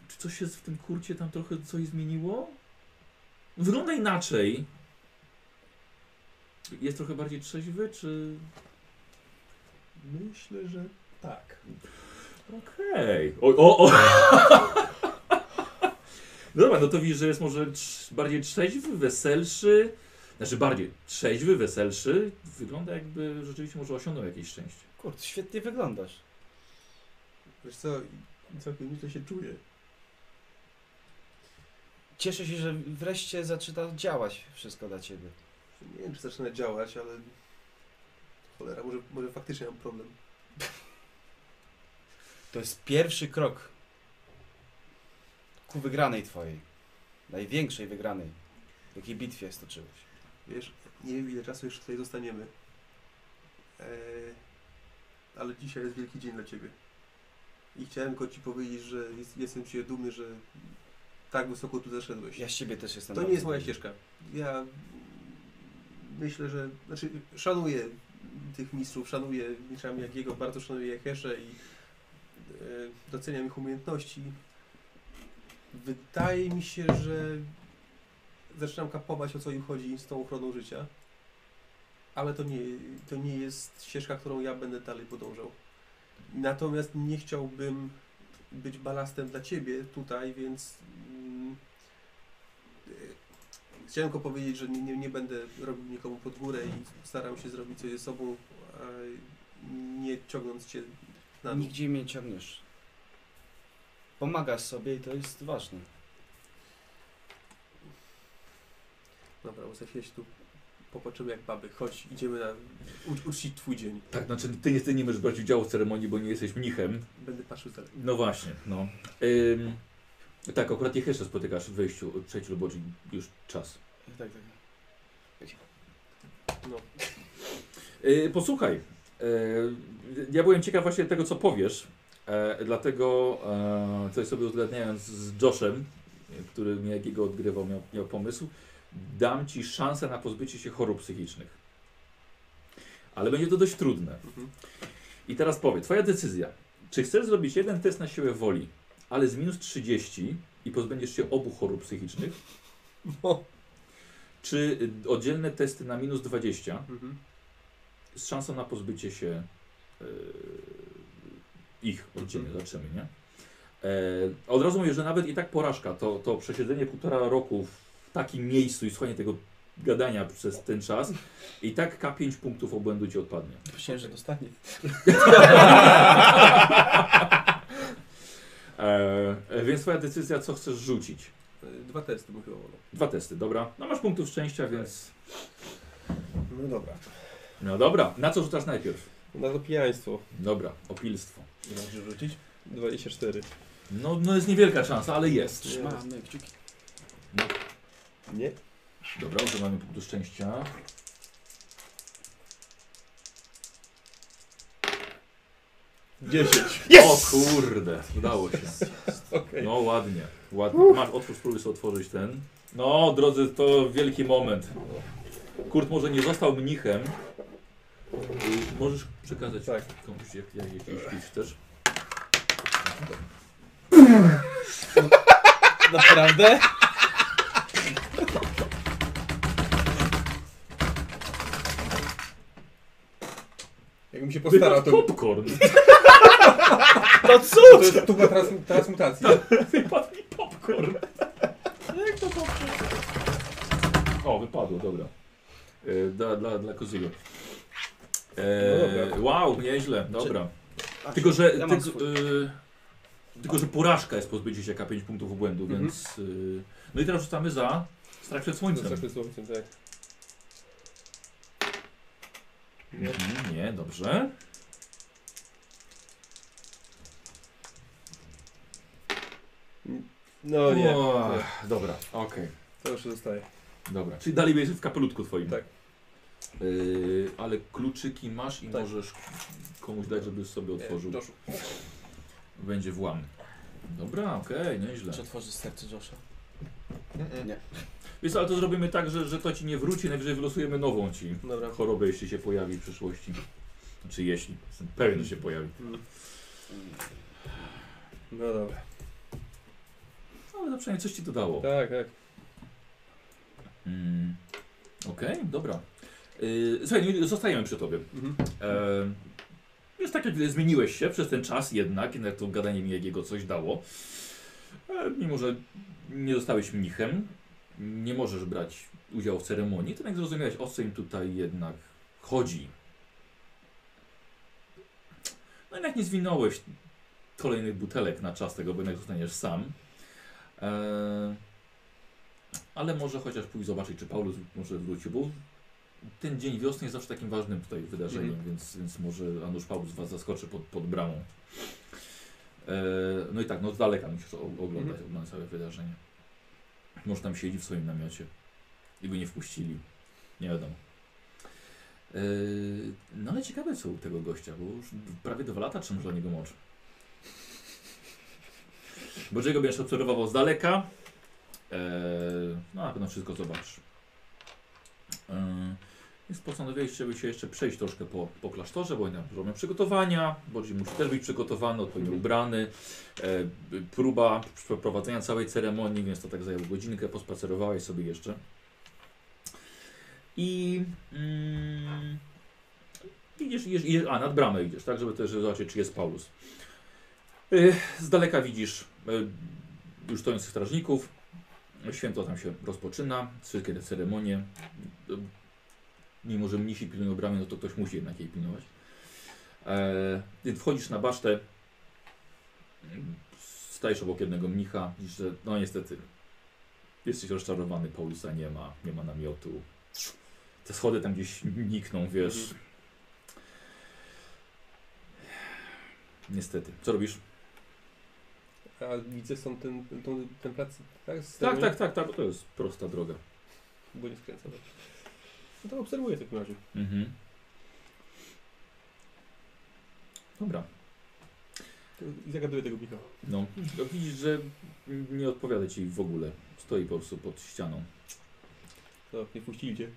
czy coś się w tym Kurcie tam trochę coś zmieniło? Wygląda inaczej. Jest trochę bardziej trzeźwy, czy... Myślę, że tak. Okej. O, o, o. Dobra, no to widzisz, że jest może trz- bardziej trzeźwy, weselszy. Znaczy bardziej trzeźwy, weselszy. Wygląda jakby rzeczywiście może osiągnął jakieś szczęście. Kurde, świetnie wyglądasz. Wiesz co, całkiem nieźle się czuję. Cieszę się, że wreszcie zaczyna działać wszystko dla ciebie. Nie wiem, czy zaczyna działać, ale... Cholera, może, może faktycznie mam problem. To jest pierwszy krok ku wygranej twojej. Największej wygranej. W jakiej bitwie stoczyłeś. Wiesz, nie wiem ile czasu jeszcze tutaj zostaniemy. E, ale dzisiaj jest wielki dzień dla Ciebie. I chciałem tylko Ci powiedzieć, że jest, jestem Cię dumny, że tak wysoko tu zaszedłeś. Ja z ciebie też jestem To nie jest moja ścieżka. Ja myślę, że. Znaczy, szanuję tych mistrzów, szanuję mistrza Miyagiego, bardzo szanuję Jakesze i e, doceniam ich umiejętności. Wydaje mi się, że zaczynam kapować o co im chodzi z tą ochroną życia. Ale to nie, to nie jest ścieżka, którą ja będę dalej podążał. Natomiast nie chciałbym być balastem dla ciebie tutaj, więc mm, e, chciałem tylko powiedzieć, że nie, nie, nie będę robił nikomu pod górę i staram się zrobić coś ze sobą, nie ciągnąc cię na dół. Nigdzie mnie nie ciągniesz. Pomagasz sobie i to jest ważne. Dobra, bo za chwilę się tu popatrzymy jak baby. Chodź, idziemy na ucz, uczcić twój dzień. Tak, znaczy ty, nie- ty nie możesz brać udziału w ceremonii, bo nie jesteś mnichem. Będę patrzył z daleka. No właśnie, no. Ym, tak, akurat ich jeszcze spotykasz w wejściu od trzeciej roboczej już czas. Tak, tak. No. Yy, posłuchaj, yy, ja byłem ciekaw właśnie tego, co powiesz, e, dlatego e, coś sobie uzgadniając z Joshem, który mnie jakiego odgrywał, miał, miał pomysł, dam Ci szansę na pozbycie się chorób psychicznych. Ale będzie to dość trudne. Mhm. I teraz powiedz, Twoja decyzja. Czy chcesz zrobić jeden test na siłę woli, ale z minus 30 i pozbędziesz się obu chorób psychicznych? No. Czy oddzielne testy na minus 20 Mhm. z szansą na pozbycie się e, ich oddzielnie, zobaczymy, nie? E, od razu mówię, że nawet i tak porażka, to, to przesiedzenie półtora roku w takim miejscu i słuchanie tego gadania przez ten czas i tak K5 punktów obłędu Ci odpadnie. Myślałem, że dostanie. E, e, więc Twoja decyzja, co chcesz rzucić? Dwa testy bym chyba wolał. Dwa testy, dobra? No masz punktów szczęścia, więc... No dobra. No dobra, na co rzucasz najpierw? Na to pijaństwo. Dobra, opilstwo. Ile możesz rzucić? 24. No, no jest niewielka szansa, ale jest. Trzymamy kciuki. Nie? Dobra, używamy punktu szczęścia. Dziesięć. O kurde, udało się. Okej. No ładnie, ładnie. Masz, otwórz, spróbuj sobie otworzyć ten. No, drodzy, to wielki moment. Kurt może nie został mnichem. Możesz przekazać Tak. komuś jak, jak jakiś pić też. Naprawdę? Jakbym się postarał, to... popcorn. To To cud! jest tuba trans transmutacji. Wypadł mi popcorn. O, wypadło, dobra. E, dla, dla, dla Koziego. E, No dobra. wow, nieźle, dobra. A, Tylko, że, ja tylko, swój. y, tylko, że porażka jest pozbycie się K5 punktów obłędu, Mhm. więc... Y, no i teraz rzucamy za strach przed słońcem. Zostawmy słońcem, tak. Nie. Mhm, nie, dobrze. No nie. O, nie. Dobra, okej. To już zostaje. Dobra, czyli dalej jest w kapelutku twoim. Tak. Y, ale kluczyki masz i Tak. możesz komuś dać, żeby sobie otworzył. Joshu. Będzie włam. Dobra, okej, nieźle. Czy otworzysz serce Josha? Nie. Wiesz, ale to zrobimy tak, że, że to ci nie wróci, najwyżej wylosujemy nową ci Dobra. chorobę, jeśli się pojawi w przyszłości. Znaczy jeśli, jestem pewien, że się pojawi. Mm. No dobra. No, ale to przynajmniej coś ci to dało. Tak, tak. Mm. Okej, dobra. Yy, słuchaj, zostajemy przy tobie. Mhm. E, Już tak jak zmieniłeś się przez ten czas jednak, jednak to gadanie mi jakiego coś dało. E, mimo, że nie zostałeś mnichem, nie możesz brać udziału w ceremonii, to jednak zrozumiałeś o co im tutaj jednak chodzi. No jednak nie zwinąłeś kolejnych butelek na czas tego, bo jednak zostaniesz sam. E, ale może chociaż pójść zobaczyć, czy Paulus może wróci, bo ten dzień wiosny jest zawsze takim ważnym tutaj wydarzeniem, Mhm. więc, więc może Anusz Paulus was zaskoczy pod, pod bramą. E, no i tak, no z daleka musisz oglądać, Mhm. oglądać całe wydarzenie. Może tam siedzi w swoim namiocie i go nie wpuścili. Nie wiadomo. no ale ciekawe co u tego gościa, bo już prawie dwa lata trzymam dla niego mocz. Bożego będziesz obserwował z daleka. Eee, no na pewno wszystko zobaczysz. Eee, więc postanowiłeś, żeby się jeszcze przejść troszkę po, po klasztorze, bo tam robią przygotowania, Boży musi też być przygotowany, odpowiednio ubrany. E, próba przeprowadzenia całej ceremonii, więc to tak zajęło godzinkę, pospacerowałeś sobie jeszcze. I mm, idziesz, idziesz, idziesz, a nad bramę idziesz, tak, żeby też zobaczyć, czy jest Paulus. E, z daleka widzisz e, już stojących strażników. Święto tam się rozpoczyna, wszystkie te ceremonie. Mimo, że mnisi pilnują bramy, no to ktoś musi jednak jej pilnować. E, ty wchodzisz na basztę, stajesz obok jednego mnicha, widzisz, że no niestety jesteś rozczarowany, Paulusa nie ma, nie ma namiotu. Te schody tam gdzieś nikną, wiesz. Niestety. Co robisz? A widzę są ten, ten, ten, plac, tak? Z Tak, tak, tak, tak, bo to jest prosta droga. Bo nie skręca. No to obserwuję w takim razie. Mhm. Dobra. To I zagaduję tego Michała. No, no widzisz, że nie odpowiada ci w ogóle. Stoi po prostu pod ścianą. To nie wpuścili cię.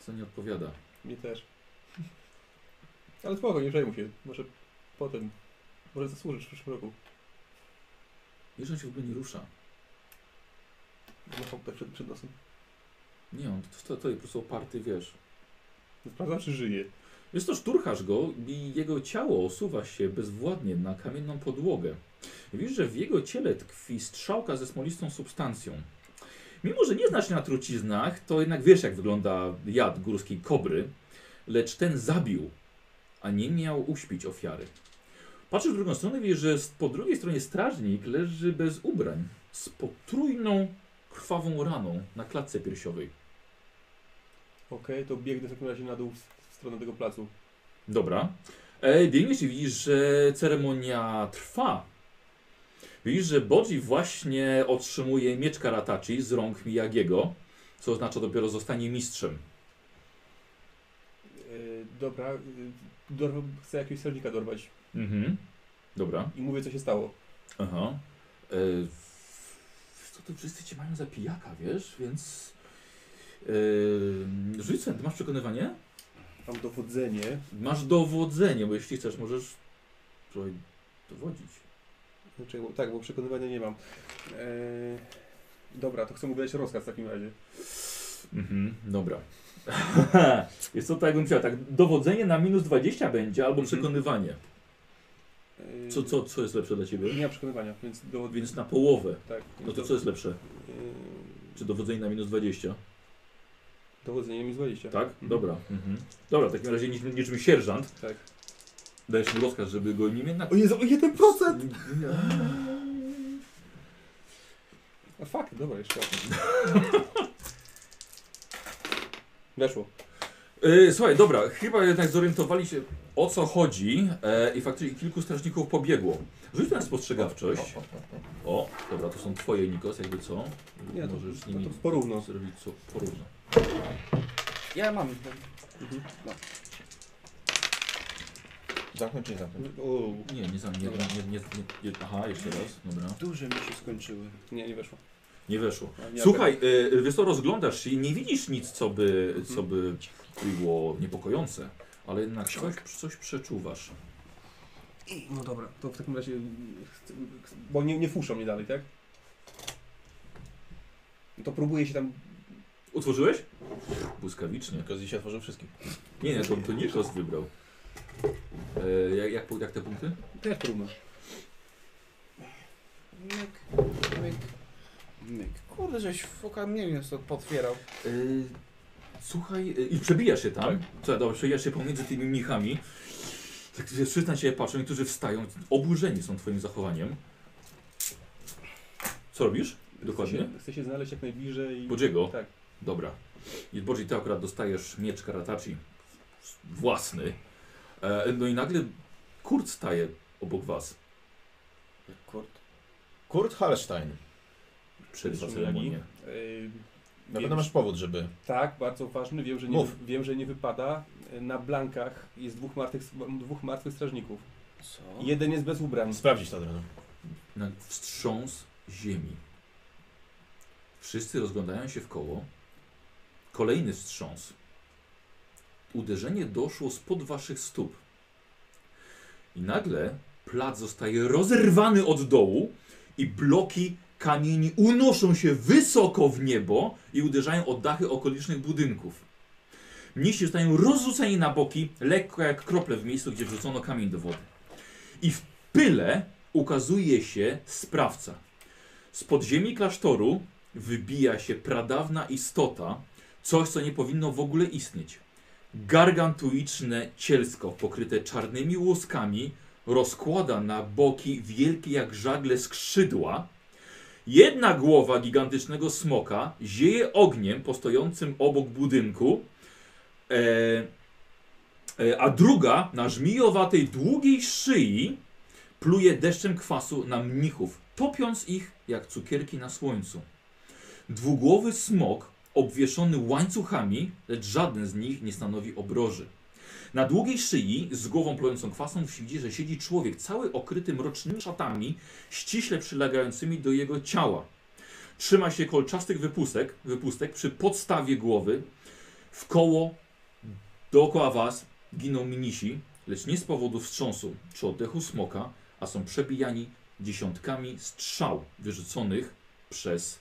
Co nie odpowiada? Mnie też. Ale spoko, nie przejmuj się. Może potem. Może zasłużysz w przyszłym roku. Wiesz, on się w ogóle nie rusza. Machał tak przed, przed nosem. Nie, on to po prostu oparty, wiesz. Sprawdzam, czy żyje. Wiesz to, szturchasz go i jego ciało osuwa się bezwładnie na kamienną podłogę. Widzisz, że w jego ciele tkwi strzałka ze smolistą substancją. Mimo, że nie znasz się na truciznach, to jednak wiesz, jak wygląda jad górskiej kobry, lecz ten zabił, a nie miał uśpić ofiary. Patrzysz w drugą stronę, widzisz, że po drugiej stronie strażnik leży bez ubrań, z potrójną, krwawą raną na klatce piersiowej. Okej, to biegnę w takim razie na dół w, w stronę tego placu. Dobra. E, biegniesz i widzisz, że ceremonia trwa. Widzisz, że Bodzi właśnie otrzymuje miecz Karatachi z rąk Miyagiego, co oznacza dopiero zostanie mistrzem. Yy, dobra, yy, dorw- chcę jakiegoś strażnika dorwać. Mhm. Dobra. I mówię, co się stało. Aha. E, co to wszyscy cię mają za pijaka, wiesz, więc... E, rzuć sobie, ty masz przekonywanie? Mam dowodzenie. Masz dowodzenie, bo jeśli chcesz, możesz trochę dowodzić. Znaczy, bo, tak, bo przekonywania nie mam. Yy, dobra, to chcę mu wydać rozkaz w takim razie. Mhm, dobra. Jest to tak jakbym chciał, tak dowodzenie na minus 20 będzie, albo Mhm. przekonywanie. Yy, Co, co, co jest lepsze dla Ciebie? Nie ma przekonywania, więc dowodzenie. Więc na połowę. Tak. No to co jest lepsze? Yy, Czy dowodzenie na minus 20? Dowodzenie mi 20. Tak? Mhm. Dobra. Mhm. Dobra, w takim razie niczym, niczym sierżant. Tak. Dajesz mu rozkaz, żeby go nie jednak... O Jezu, o 1%! A fuck, dobra, jeszcze raz. Weszło. Yy, słuchaj, dobra, chyba jednak zorientowali się o co chodzi e, i faktycznie kilku strażników pobiegło. Rzuć na spostrzegawczość. O, dobra, to są twoje Nikos, jakby co? Nie, to, Możesz z to, nimi to porówno. zrobić co porówno. Ja mam. Mhm. Zamknąć czy nie zamknąć? O, Nie, nie znam, nie, Dobra. nie, nie, nie, nie, aha, jeszcze raz, dobra. Duże mi się skończyły. nie, nie weszło. Nie weszło. Nie Słuchaj, y, wiesz co, rozglądasz się i nie widzisz nic, co by, co by było niepokojące, ale jednak coś, coś przeczuwasz. No dobra, to w takim razie. chcę- Bo nie, nie fuszą mnie dalej, tak? No To próbuję się tam. Utworzyłeś? Błyskawicznie. Tylko dzisiaj otworzył wszystkim. Nie, nie, to, to Nikos wybrał. E, jak, jak, jak te punkty? Też próbuję. Myk, myk, myk. Kurde, żeś foka mnie to potwierał. Y, słuchaj, y, i przebijasz się tam. Tak. Co, dobra, przebijasz się pomiędzy tymi mnichami. Tak wszyscy na ciebie patrzą, niektórzy wstają, oburzeni są twoim zachowaniem. Co robisz? Dokładnie? Chcę się, chcę się znaleźć jak najbliżej. Bodziego? Tak. Dobra. Bodzi, ty akurat dostajesz miecz Karatachi własny. E, no i nagle Kurt staje obok was. Kurt. Kurt Hallstein. Przerywa ceremonię. Yy, Na pewno masz powód, żeby... Tak, bardzo ważny. Wiem, że nie, Mów. wiem, że nie wypada. Na blankach jest dwóch martwych, dwóch martwych strażników. Co? Jeden jest bez ubrań. Sprawdzić to od razu. Na wstrząs ziemi. Wszyscy rozglądają się w koło. Kolejny wstrząs. Uderzenie doszło spod waszych stóp. I nagle plac zostaje rozerwany od dołu i bloki kamieni unoszą się wysoko w niebo i uderzają o dachy okolicznych budynków. Mniejsi zostają rozrzuceni na boki, lekko jak krople w miejscu, gdzie wrzucono kamień do wody. I w pyle ukazuje się sprawca. Z podziemi klasztoru wybija się pradawna istota, coś co nie powinno w ogóle istnieć. Gargantuiczne cielsko pokryte czarnymi łuskami rozkłada na boki wielkie jak żagle skrzydła. Jedna głowa gigantycznego smoka zieje ogniem postojącym obok budynku, e, e, a druga na żmijowatej długiej szyi pluje deszczem kwasu na mnichów, topiąc ich jak cukierki na słońcu. Dwugłowy smok obwieszony łańcuchami, lecz żaden z nich nie stanowi obroży. Na długiej szyi, z głową plującą kwasą, widzi, że siedzi człowiek cały okryty mrocznymi szatami, ściśle przylegającymi do jego ciała. Trzyma się kolczastych wypustek, wypustek przy podstawie głowy. W koło, dookoła was giną minisi, lecz nie z powodu wstrząsu czy oddechu smoka, a są przebijani dziesiątkami strzał wyrzuconych przez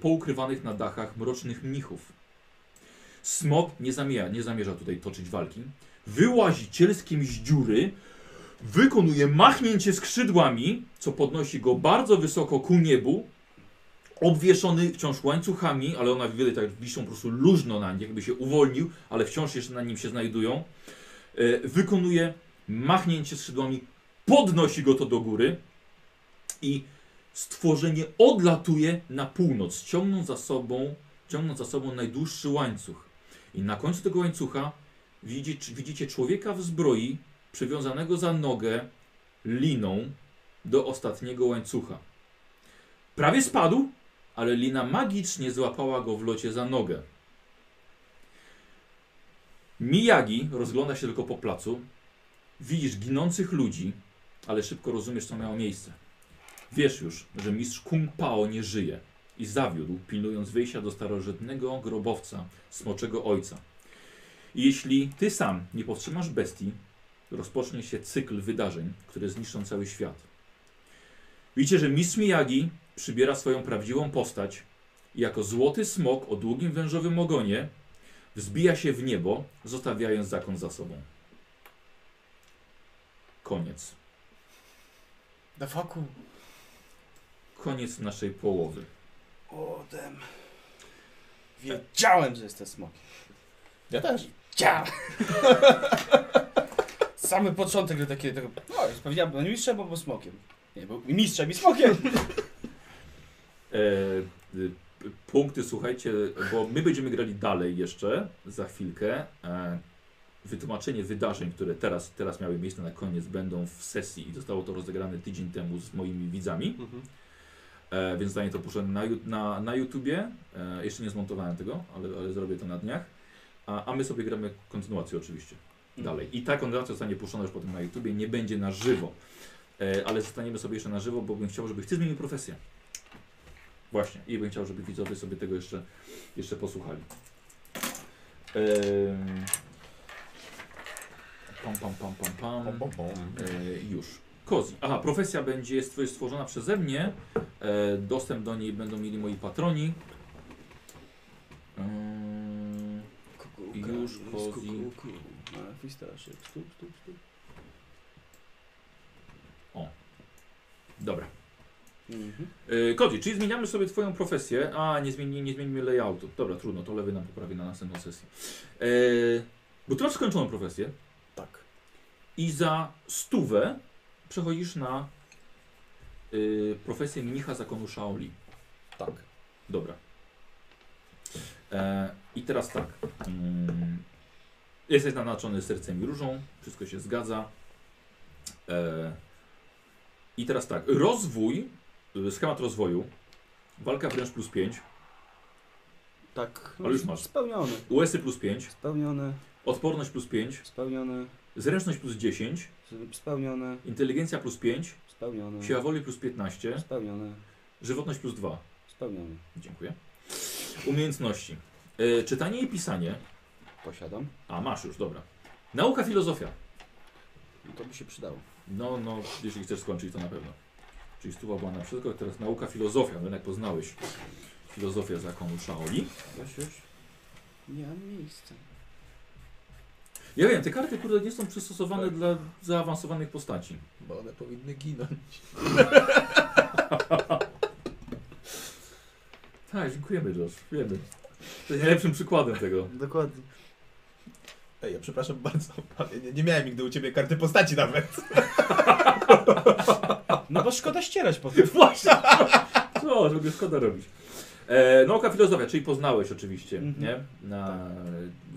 poukrywanych na dachach mrocznych mnichów. Smok nie zamierza, nie zamierza tutaj toczyć walki. Wyłazi cielskim z dziury, wykonuje machnięcie skrzydłami, co podnosi go bardzo wysoko ku niebu, obwieszony wciąż łańcuchami, ale one wiele tak wiszą po prostu luźno na nim, jakby się uwolnił, ale wciąż jeszcze na nim się znajdują. E, wykonuje machnięcie skrzydłami, podnosi go to do góry i stworzenie odlatuje na północ, ciągnąc za sobą, ciągnąc za sobą najdłuższy łańcuch. I na końcu tego łańcucha widzi, widzicie człowieka w zbroi, przywiązanego za nogę liną do ostatniego łańcucha. Prawie spadł, ale lina magicznie złapała go w locie za nogę. Miyagi rozgląda się tylko po placu. Widzisz ginących ludzi, ale szybko rozumiesz, co miało miejsce. Wiesz już, że mistrz Kung Pao nie żyje i zawiódł, pilnując wyjścia do starożytnego grobowca smoczego ojca. I jeśli ty sam nie powstrzymasz bestii, rozpocznie się cykl wydarzeń, które zniszczą cały świat. Widzicie, że mistrz Miyagi przybiera swoją prawdziwą postać i jako złoty smok o długim wężowym ogonie wzbija się w niebo, zostawiając zakon za sobą. Koniec. Da faku. Koniec naszej połowy. O, dem. Wiedziałem, że jestem smokiem. Ja też. Wiedziałem. Samy początek do takiego, tego, no, już powiedziałem, no mistrzem albo smokiem. Nie, był i mistrzem i smokiem. E, y, punkty, słuchajcie, bo my będziemy grali dalej jeszcze za chwilkę. E, wytłumaczenie wydarzeń, które teraz, teraz miały miejsce na koniec, będą w sesji i zostało to rozegrane tydzień temu z moimi widzami. Mhm. E, więc zostanie to puszczone na, na, na YouTubie. E, jeszcze nie zmontowałem tego, ale, ale zrobię to na dniach. A, a my sobie gramy kontynuację oczywiście dalej. I ta kontynuacja zostanie puszczona już potem na YouTubie, nie będzie na żywo. E, ale zostaniemy sobie jeszcze na żywo, bo bym chciał, żeby ty zmienił profesję. Właśnie. I bym chciał, żeby widzowie sobie tego jeszcze, jeszcze posłuchali. Pam, pam, pam, pam, pam. Pom, pom, pom. E, już. Kozi. Aha, profesja będzie stworzona przeze mnie. E, dostęp do niej będą mieli moi patroni. Ehm, Już, Kozi. Stup. dobra. Mhm. E, Kozi, czyli zmieniamy sobie twoją profesję. A, nie, zmieni, nie zmienimy layoutu. Dobra, trudno, to lewy nam poprawi na następną sesję. E, bo ty masz skończoną profesję Tak. i za stówę przechodzisz na y, profesję mnicha zakonu Shaoli. Tak. Dobra. E, I teraz tak. Mm, jesteś naznaczony sercem i różą. Wszystko się zgadza. E, I teraz tak. Rozwój, y, schemat rozwoju. Walka wręcz plus 5. Tak. Ale już masz. Spełnione. USy plus 5, Spełnione. odporność plus 5, Spełnione. zręczność plus 10, Spełnione. inteligencja plus 5, Spełnione. siła woli plus 15, Spełnione. żywotność plus 2. Spełnione. Dziękuję. Umiejętności. E, czytanie i pisanie. Posiadam. A, masz już, dobra. Nauka, filozofia. No to by się przydało. No, no, jeśli chcesz skończyć, to na pewno. Czyli stuwa była na wszystko, teraz nauka, filozofia. No jak poznałeś filozofię zakonu Shaoli. Już, już. Nie mam miejsca. Ja wiem, te karty, kurde, nie są przystosowane dla zaawansowanych postaci. Bo one powinny ginąć. Tak, dziękujemy, Josh. Wiemy. To jest najlepszym przykładem tego. Dokładnie. Ej, ja przepraszam bardzo, ale nie, nie miałem nigdy u ciebie karty postaci nawet. No bo szkoda ścierać po tym. Właśnie. Co, żeby szkoda robić. E, nauka filozofia, czyli poznałeś oczywiście, Mhm. nie? Na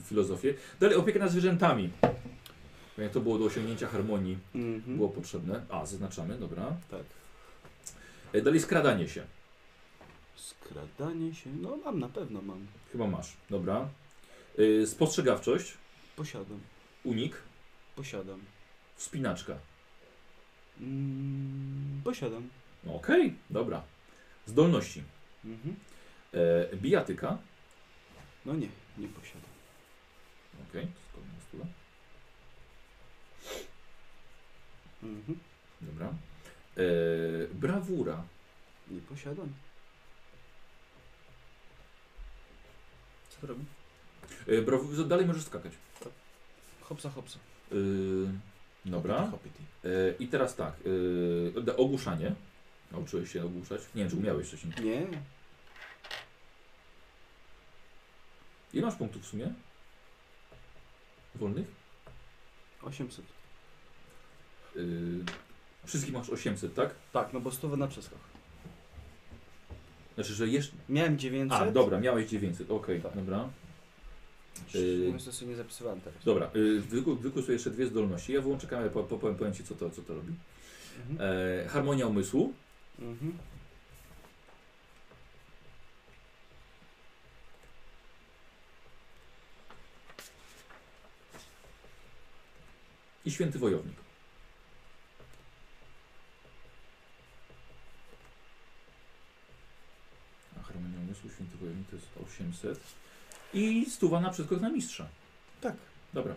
filozofię. Dalej opiekę nad zwierzętami. Jak to było do osiągnięcia harmonii, Mhm. było potrzebne. A, zaznaczamy, dobra. Tak. E, dalej skradanie się. Skradanie się. No mam, na pewno mam. Chyba masz, dobra. E, spostrzegawczość, Posiadam. unik, Posiadam. wspinaczka. Mm, posiadam. No, Okej, dobra. Zdolności. Mhm. E, bijatyka. No nie, nie posiadam. Okej, okay. na stole. Mhm. Dobra. E, brawura. Nie posiadam. Co to robi? E, brawu- dalej możesz skakać. Hopsa, hopsa. E, dobra. E, I teraz tak. E, ogłuszanie. Nauczyłeś się ogłuszać? Nie wiem, czy umiałeś wcześniej. Nie. Ile masz punktów w sumie? Wolnych? 800. E, wszystkich masz 800, tak? Tak, no bo stówę na przeskok. Znaczy, że jeszcze... Miałem 900. A, dobra, miałeś 900, okej, Tak. dobra. Yy... Yy. Myślę, sobie nie zapisywałem teraz. Dobra, y, wyku- wykuł sobie jeszcze dwie zdolności. Ja wyłączę kamerę, po, po, powiem, powiem Ci, co to, co to robi. Mhm. E, harmonia umysłu. Mhm. I święty wojownik. A harmonia umysłu, święty wojownik to jest 800. I stuwa na przeskok na mistrza. Tak. Dobra.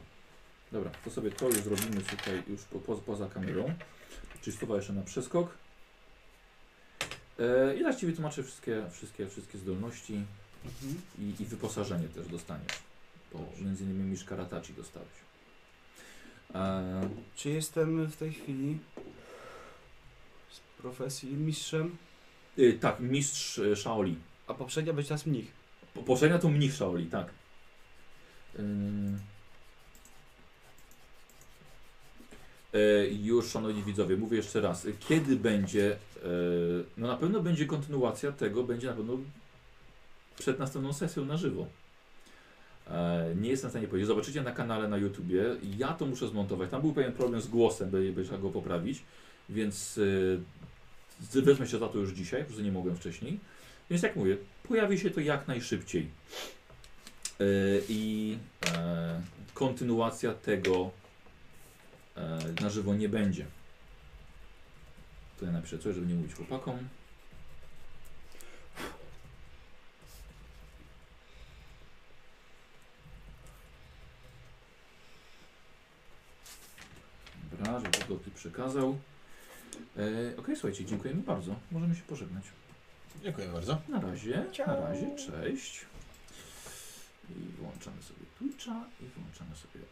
Dobra, to sobie to już zrobimy tutaj już po, po, poza kamerą. Czyli stuwa jeszcze na przeskok. E, I właściwie tłumaczę wszystkie, wszystkie, wszystkie zdolności Mhm. i, i wyposażenie też dostaniesz. Bo między innymi Miszka Rataci dostałeś. E, Czy jestem w tej chwili z profesji mistrzem? y, tak, mistrz y, Shaoli. A poprzednia być teraz mnich. Po- Poprzednia to mnich Shaoli, tak. Yy... E, już, szanowni widzowie, mówię jeszcze raz. Kiedy będzie, e, no na pewno będzie kontynuacja tego, będzie na pewno przed następną sesją na żywo. E, nie jestem w stanie powiedzieć. Zobaczycie na kanale na YouTubie. Ja to muszę zmontować. Tam był pewien problem z głosem, by, trzeba go poprawić, więc e, wezmę się za to już dzisiaj, prostu nie mogłem wcześniej. Więc jak mówię, pojawi się to jak najszybciej. E, I e, kontynuacja tego na żywo nie będzie. Ja napiszę coś, żeby nie mówić chłopakom. Dobra, żeby to ty przekazał. E, Okej, słuchajcie, dziękujemy bardzo. Możemy się pożegnać. Dziękuję bardzo. Na razie, na razie, cześć. I włączamy sobie Twitcha i włączamy sobie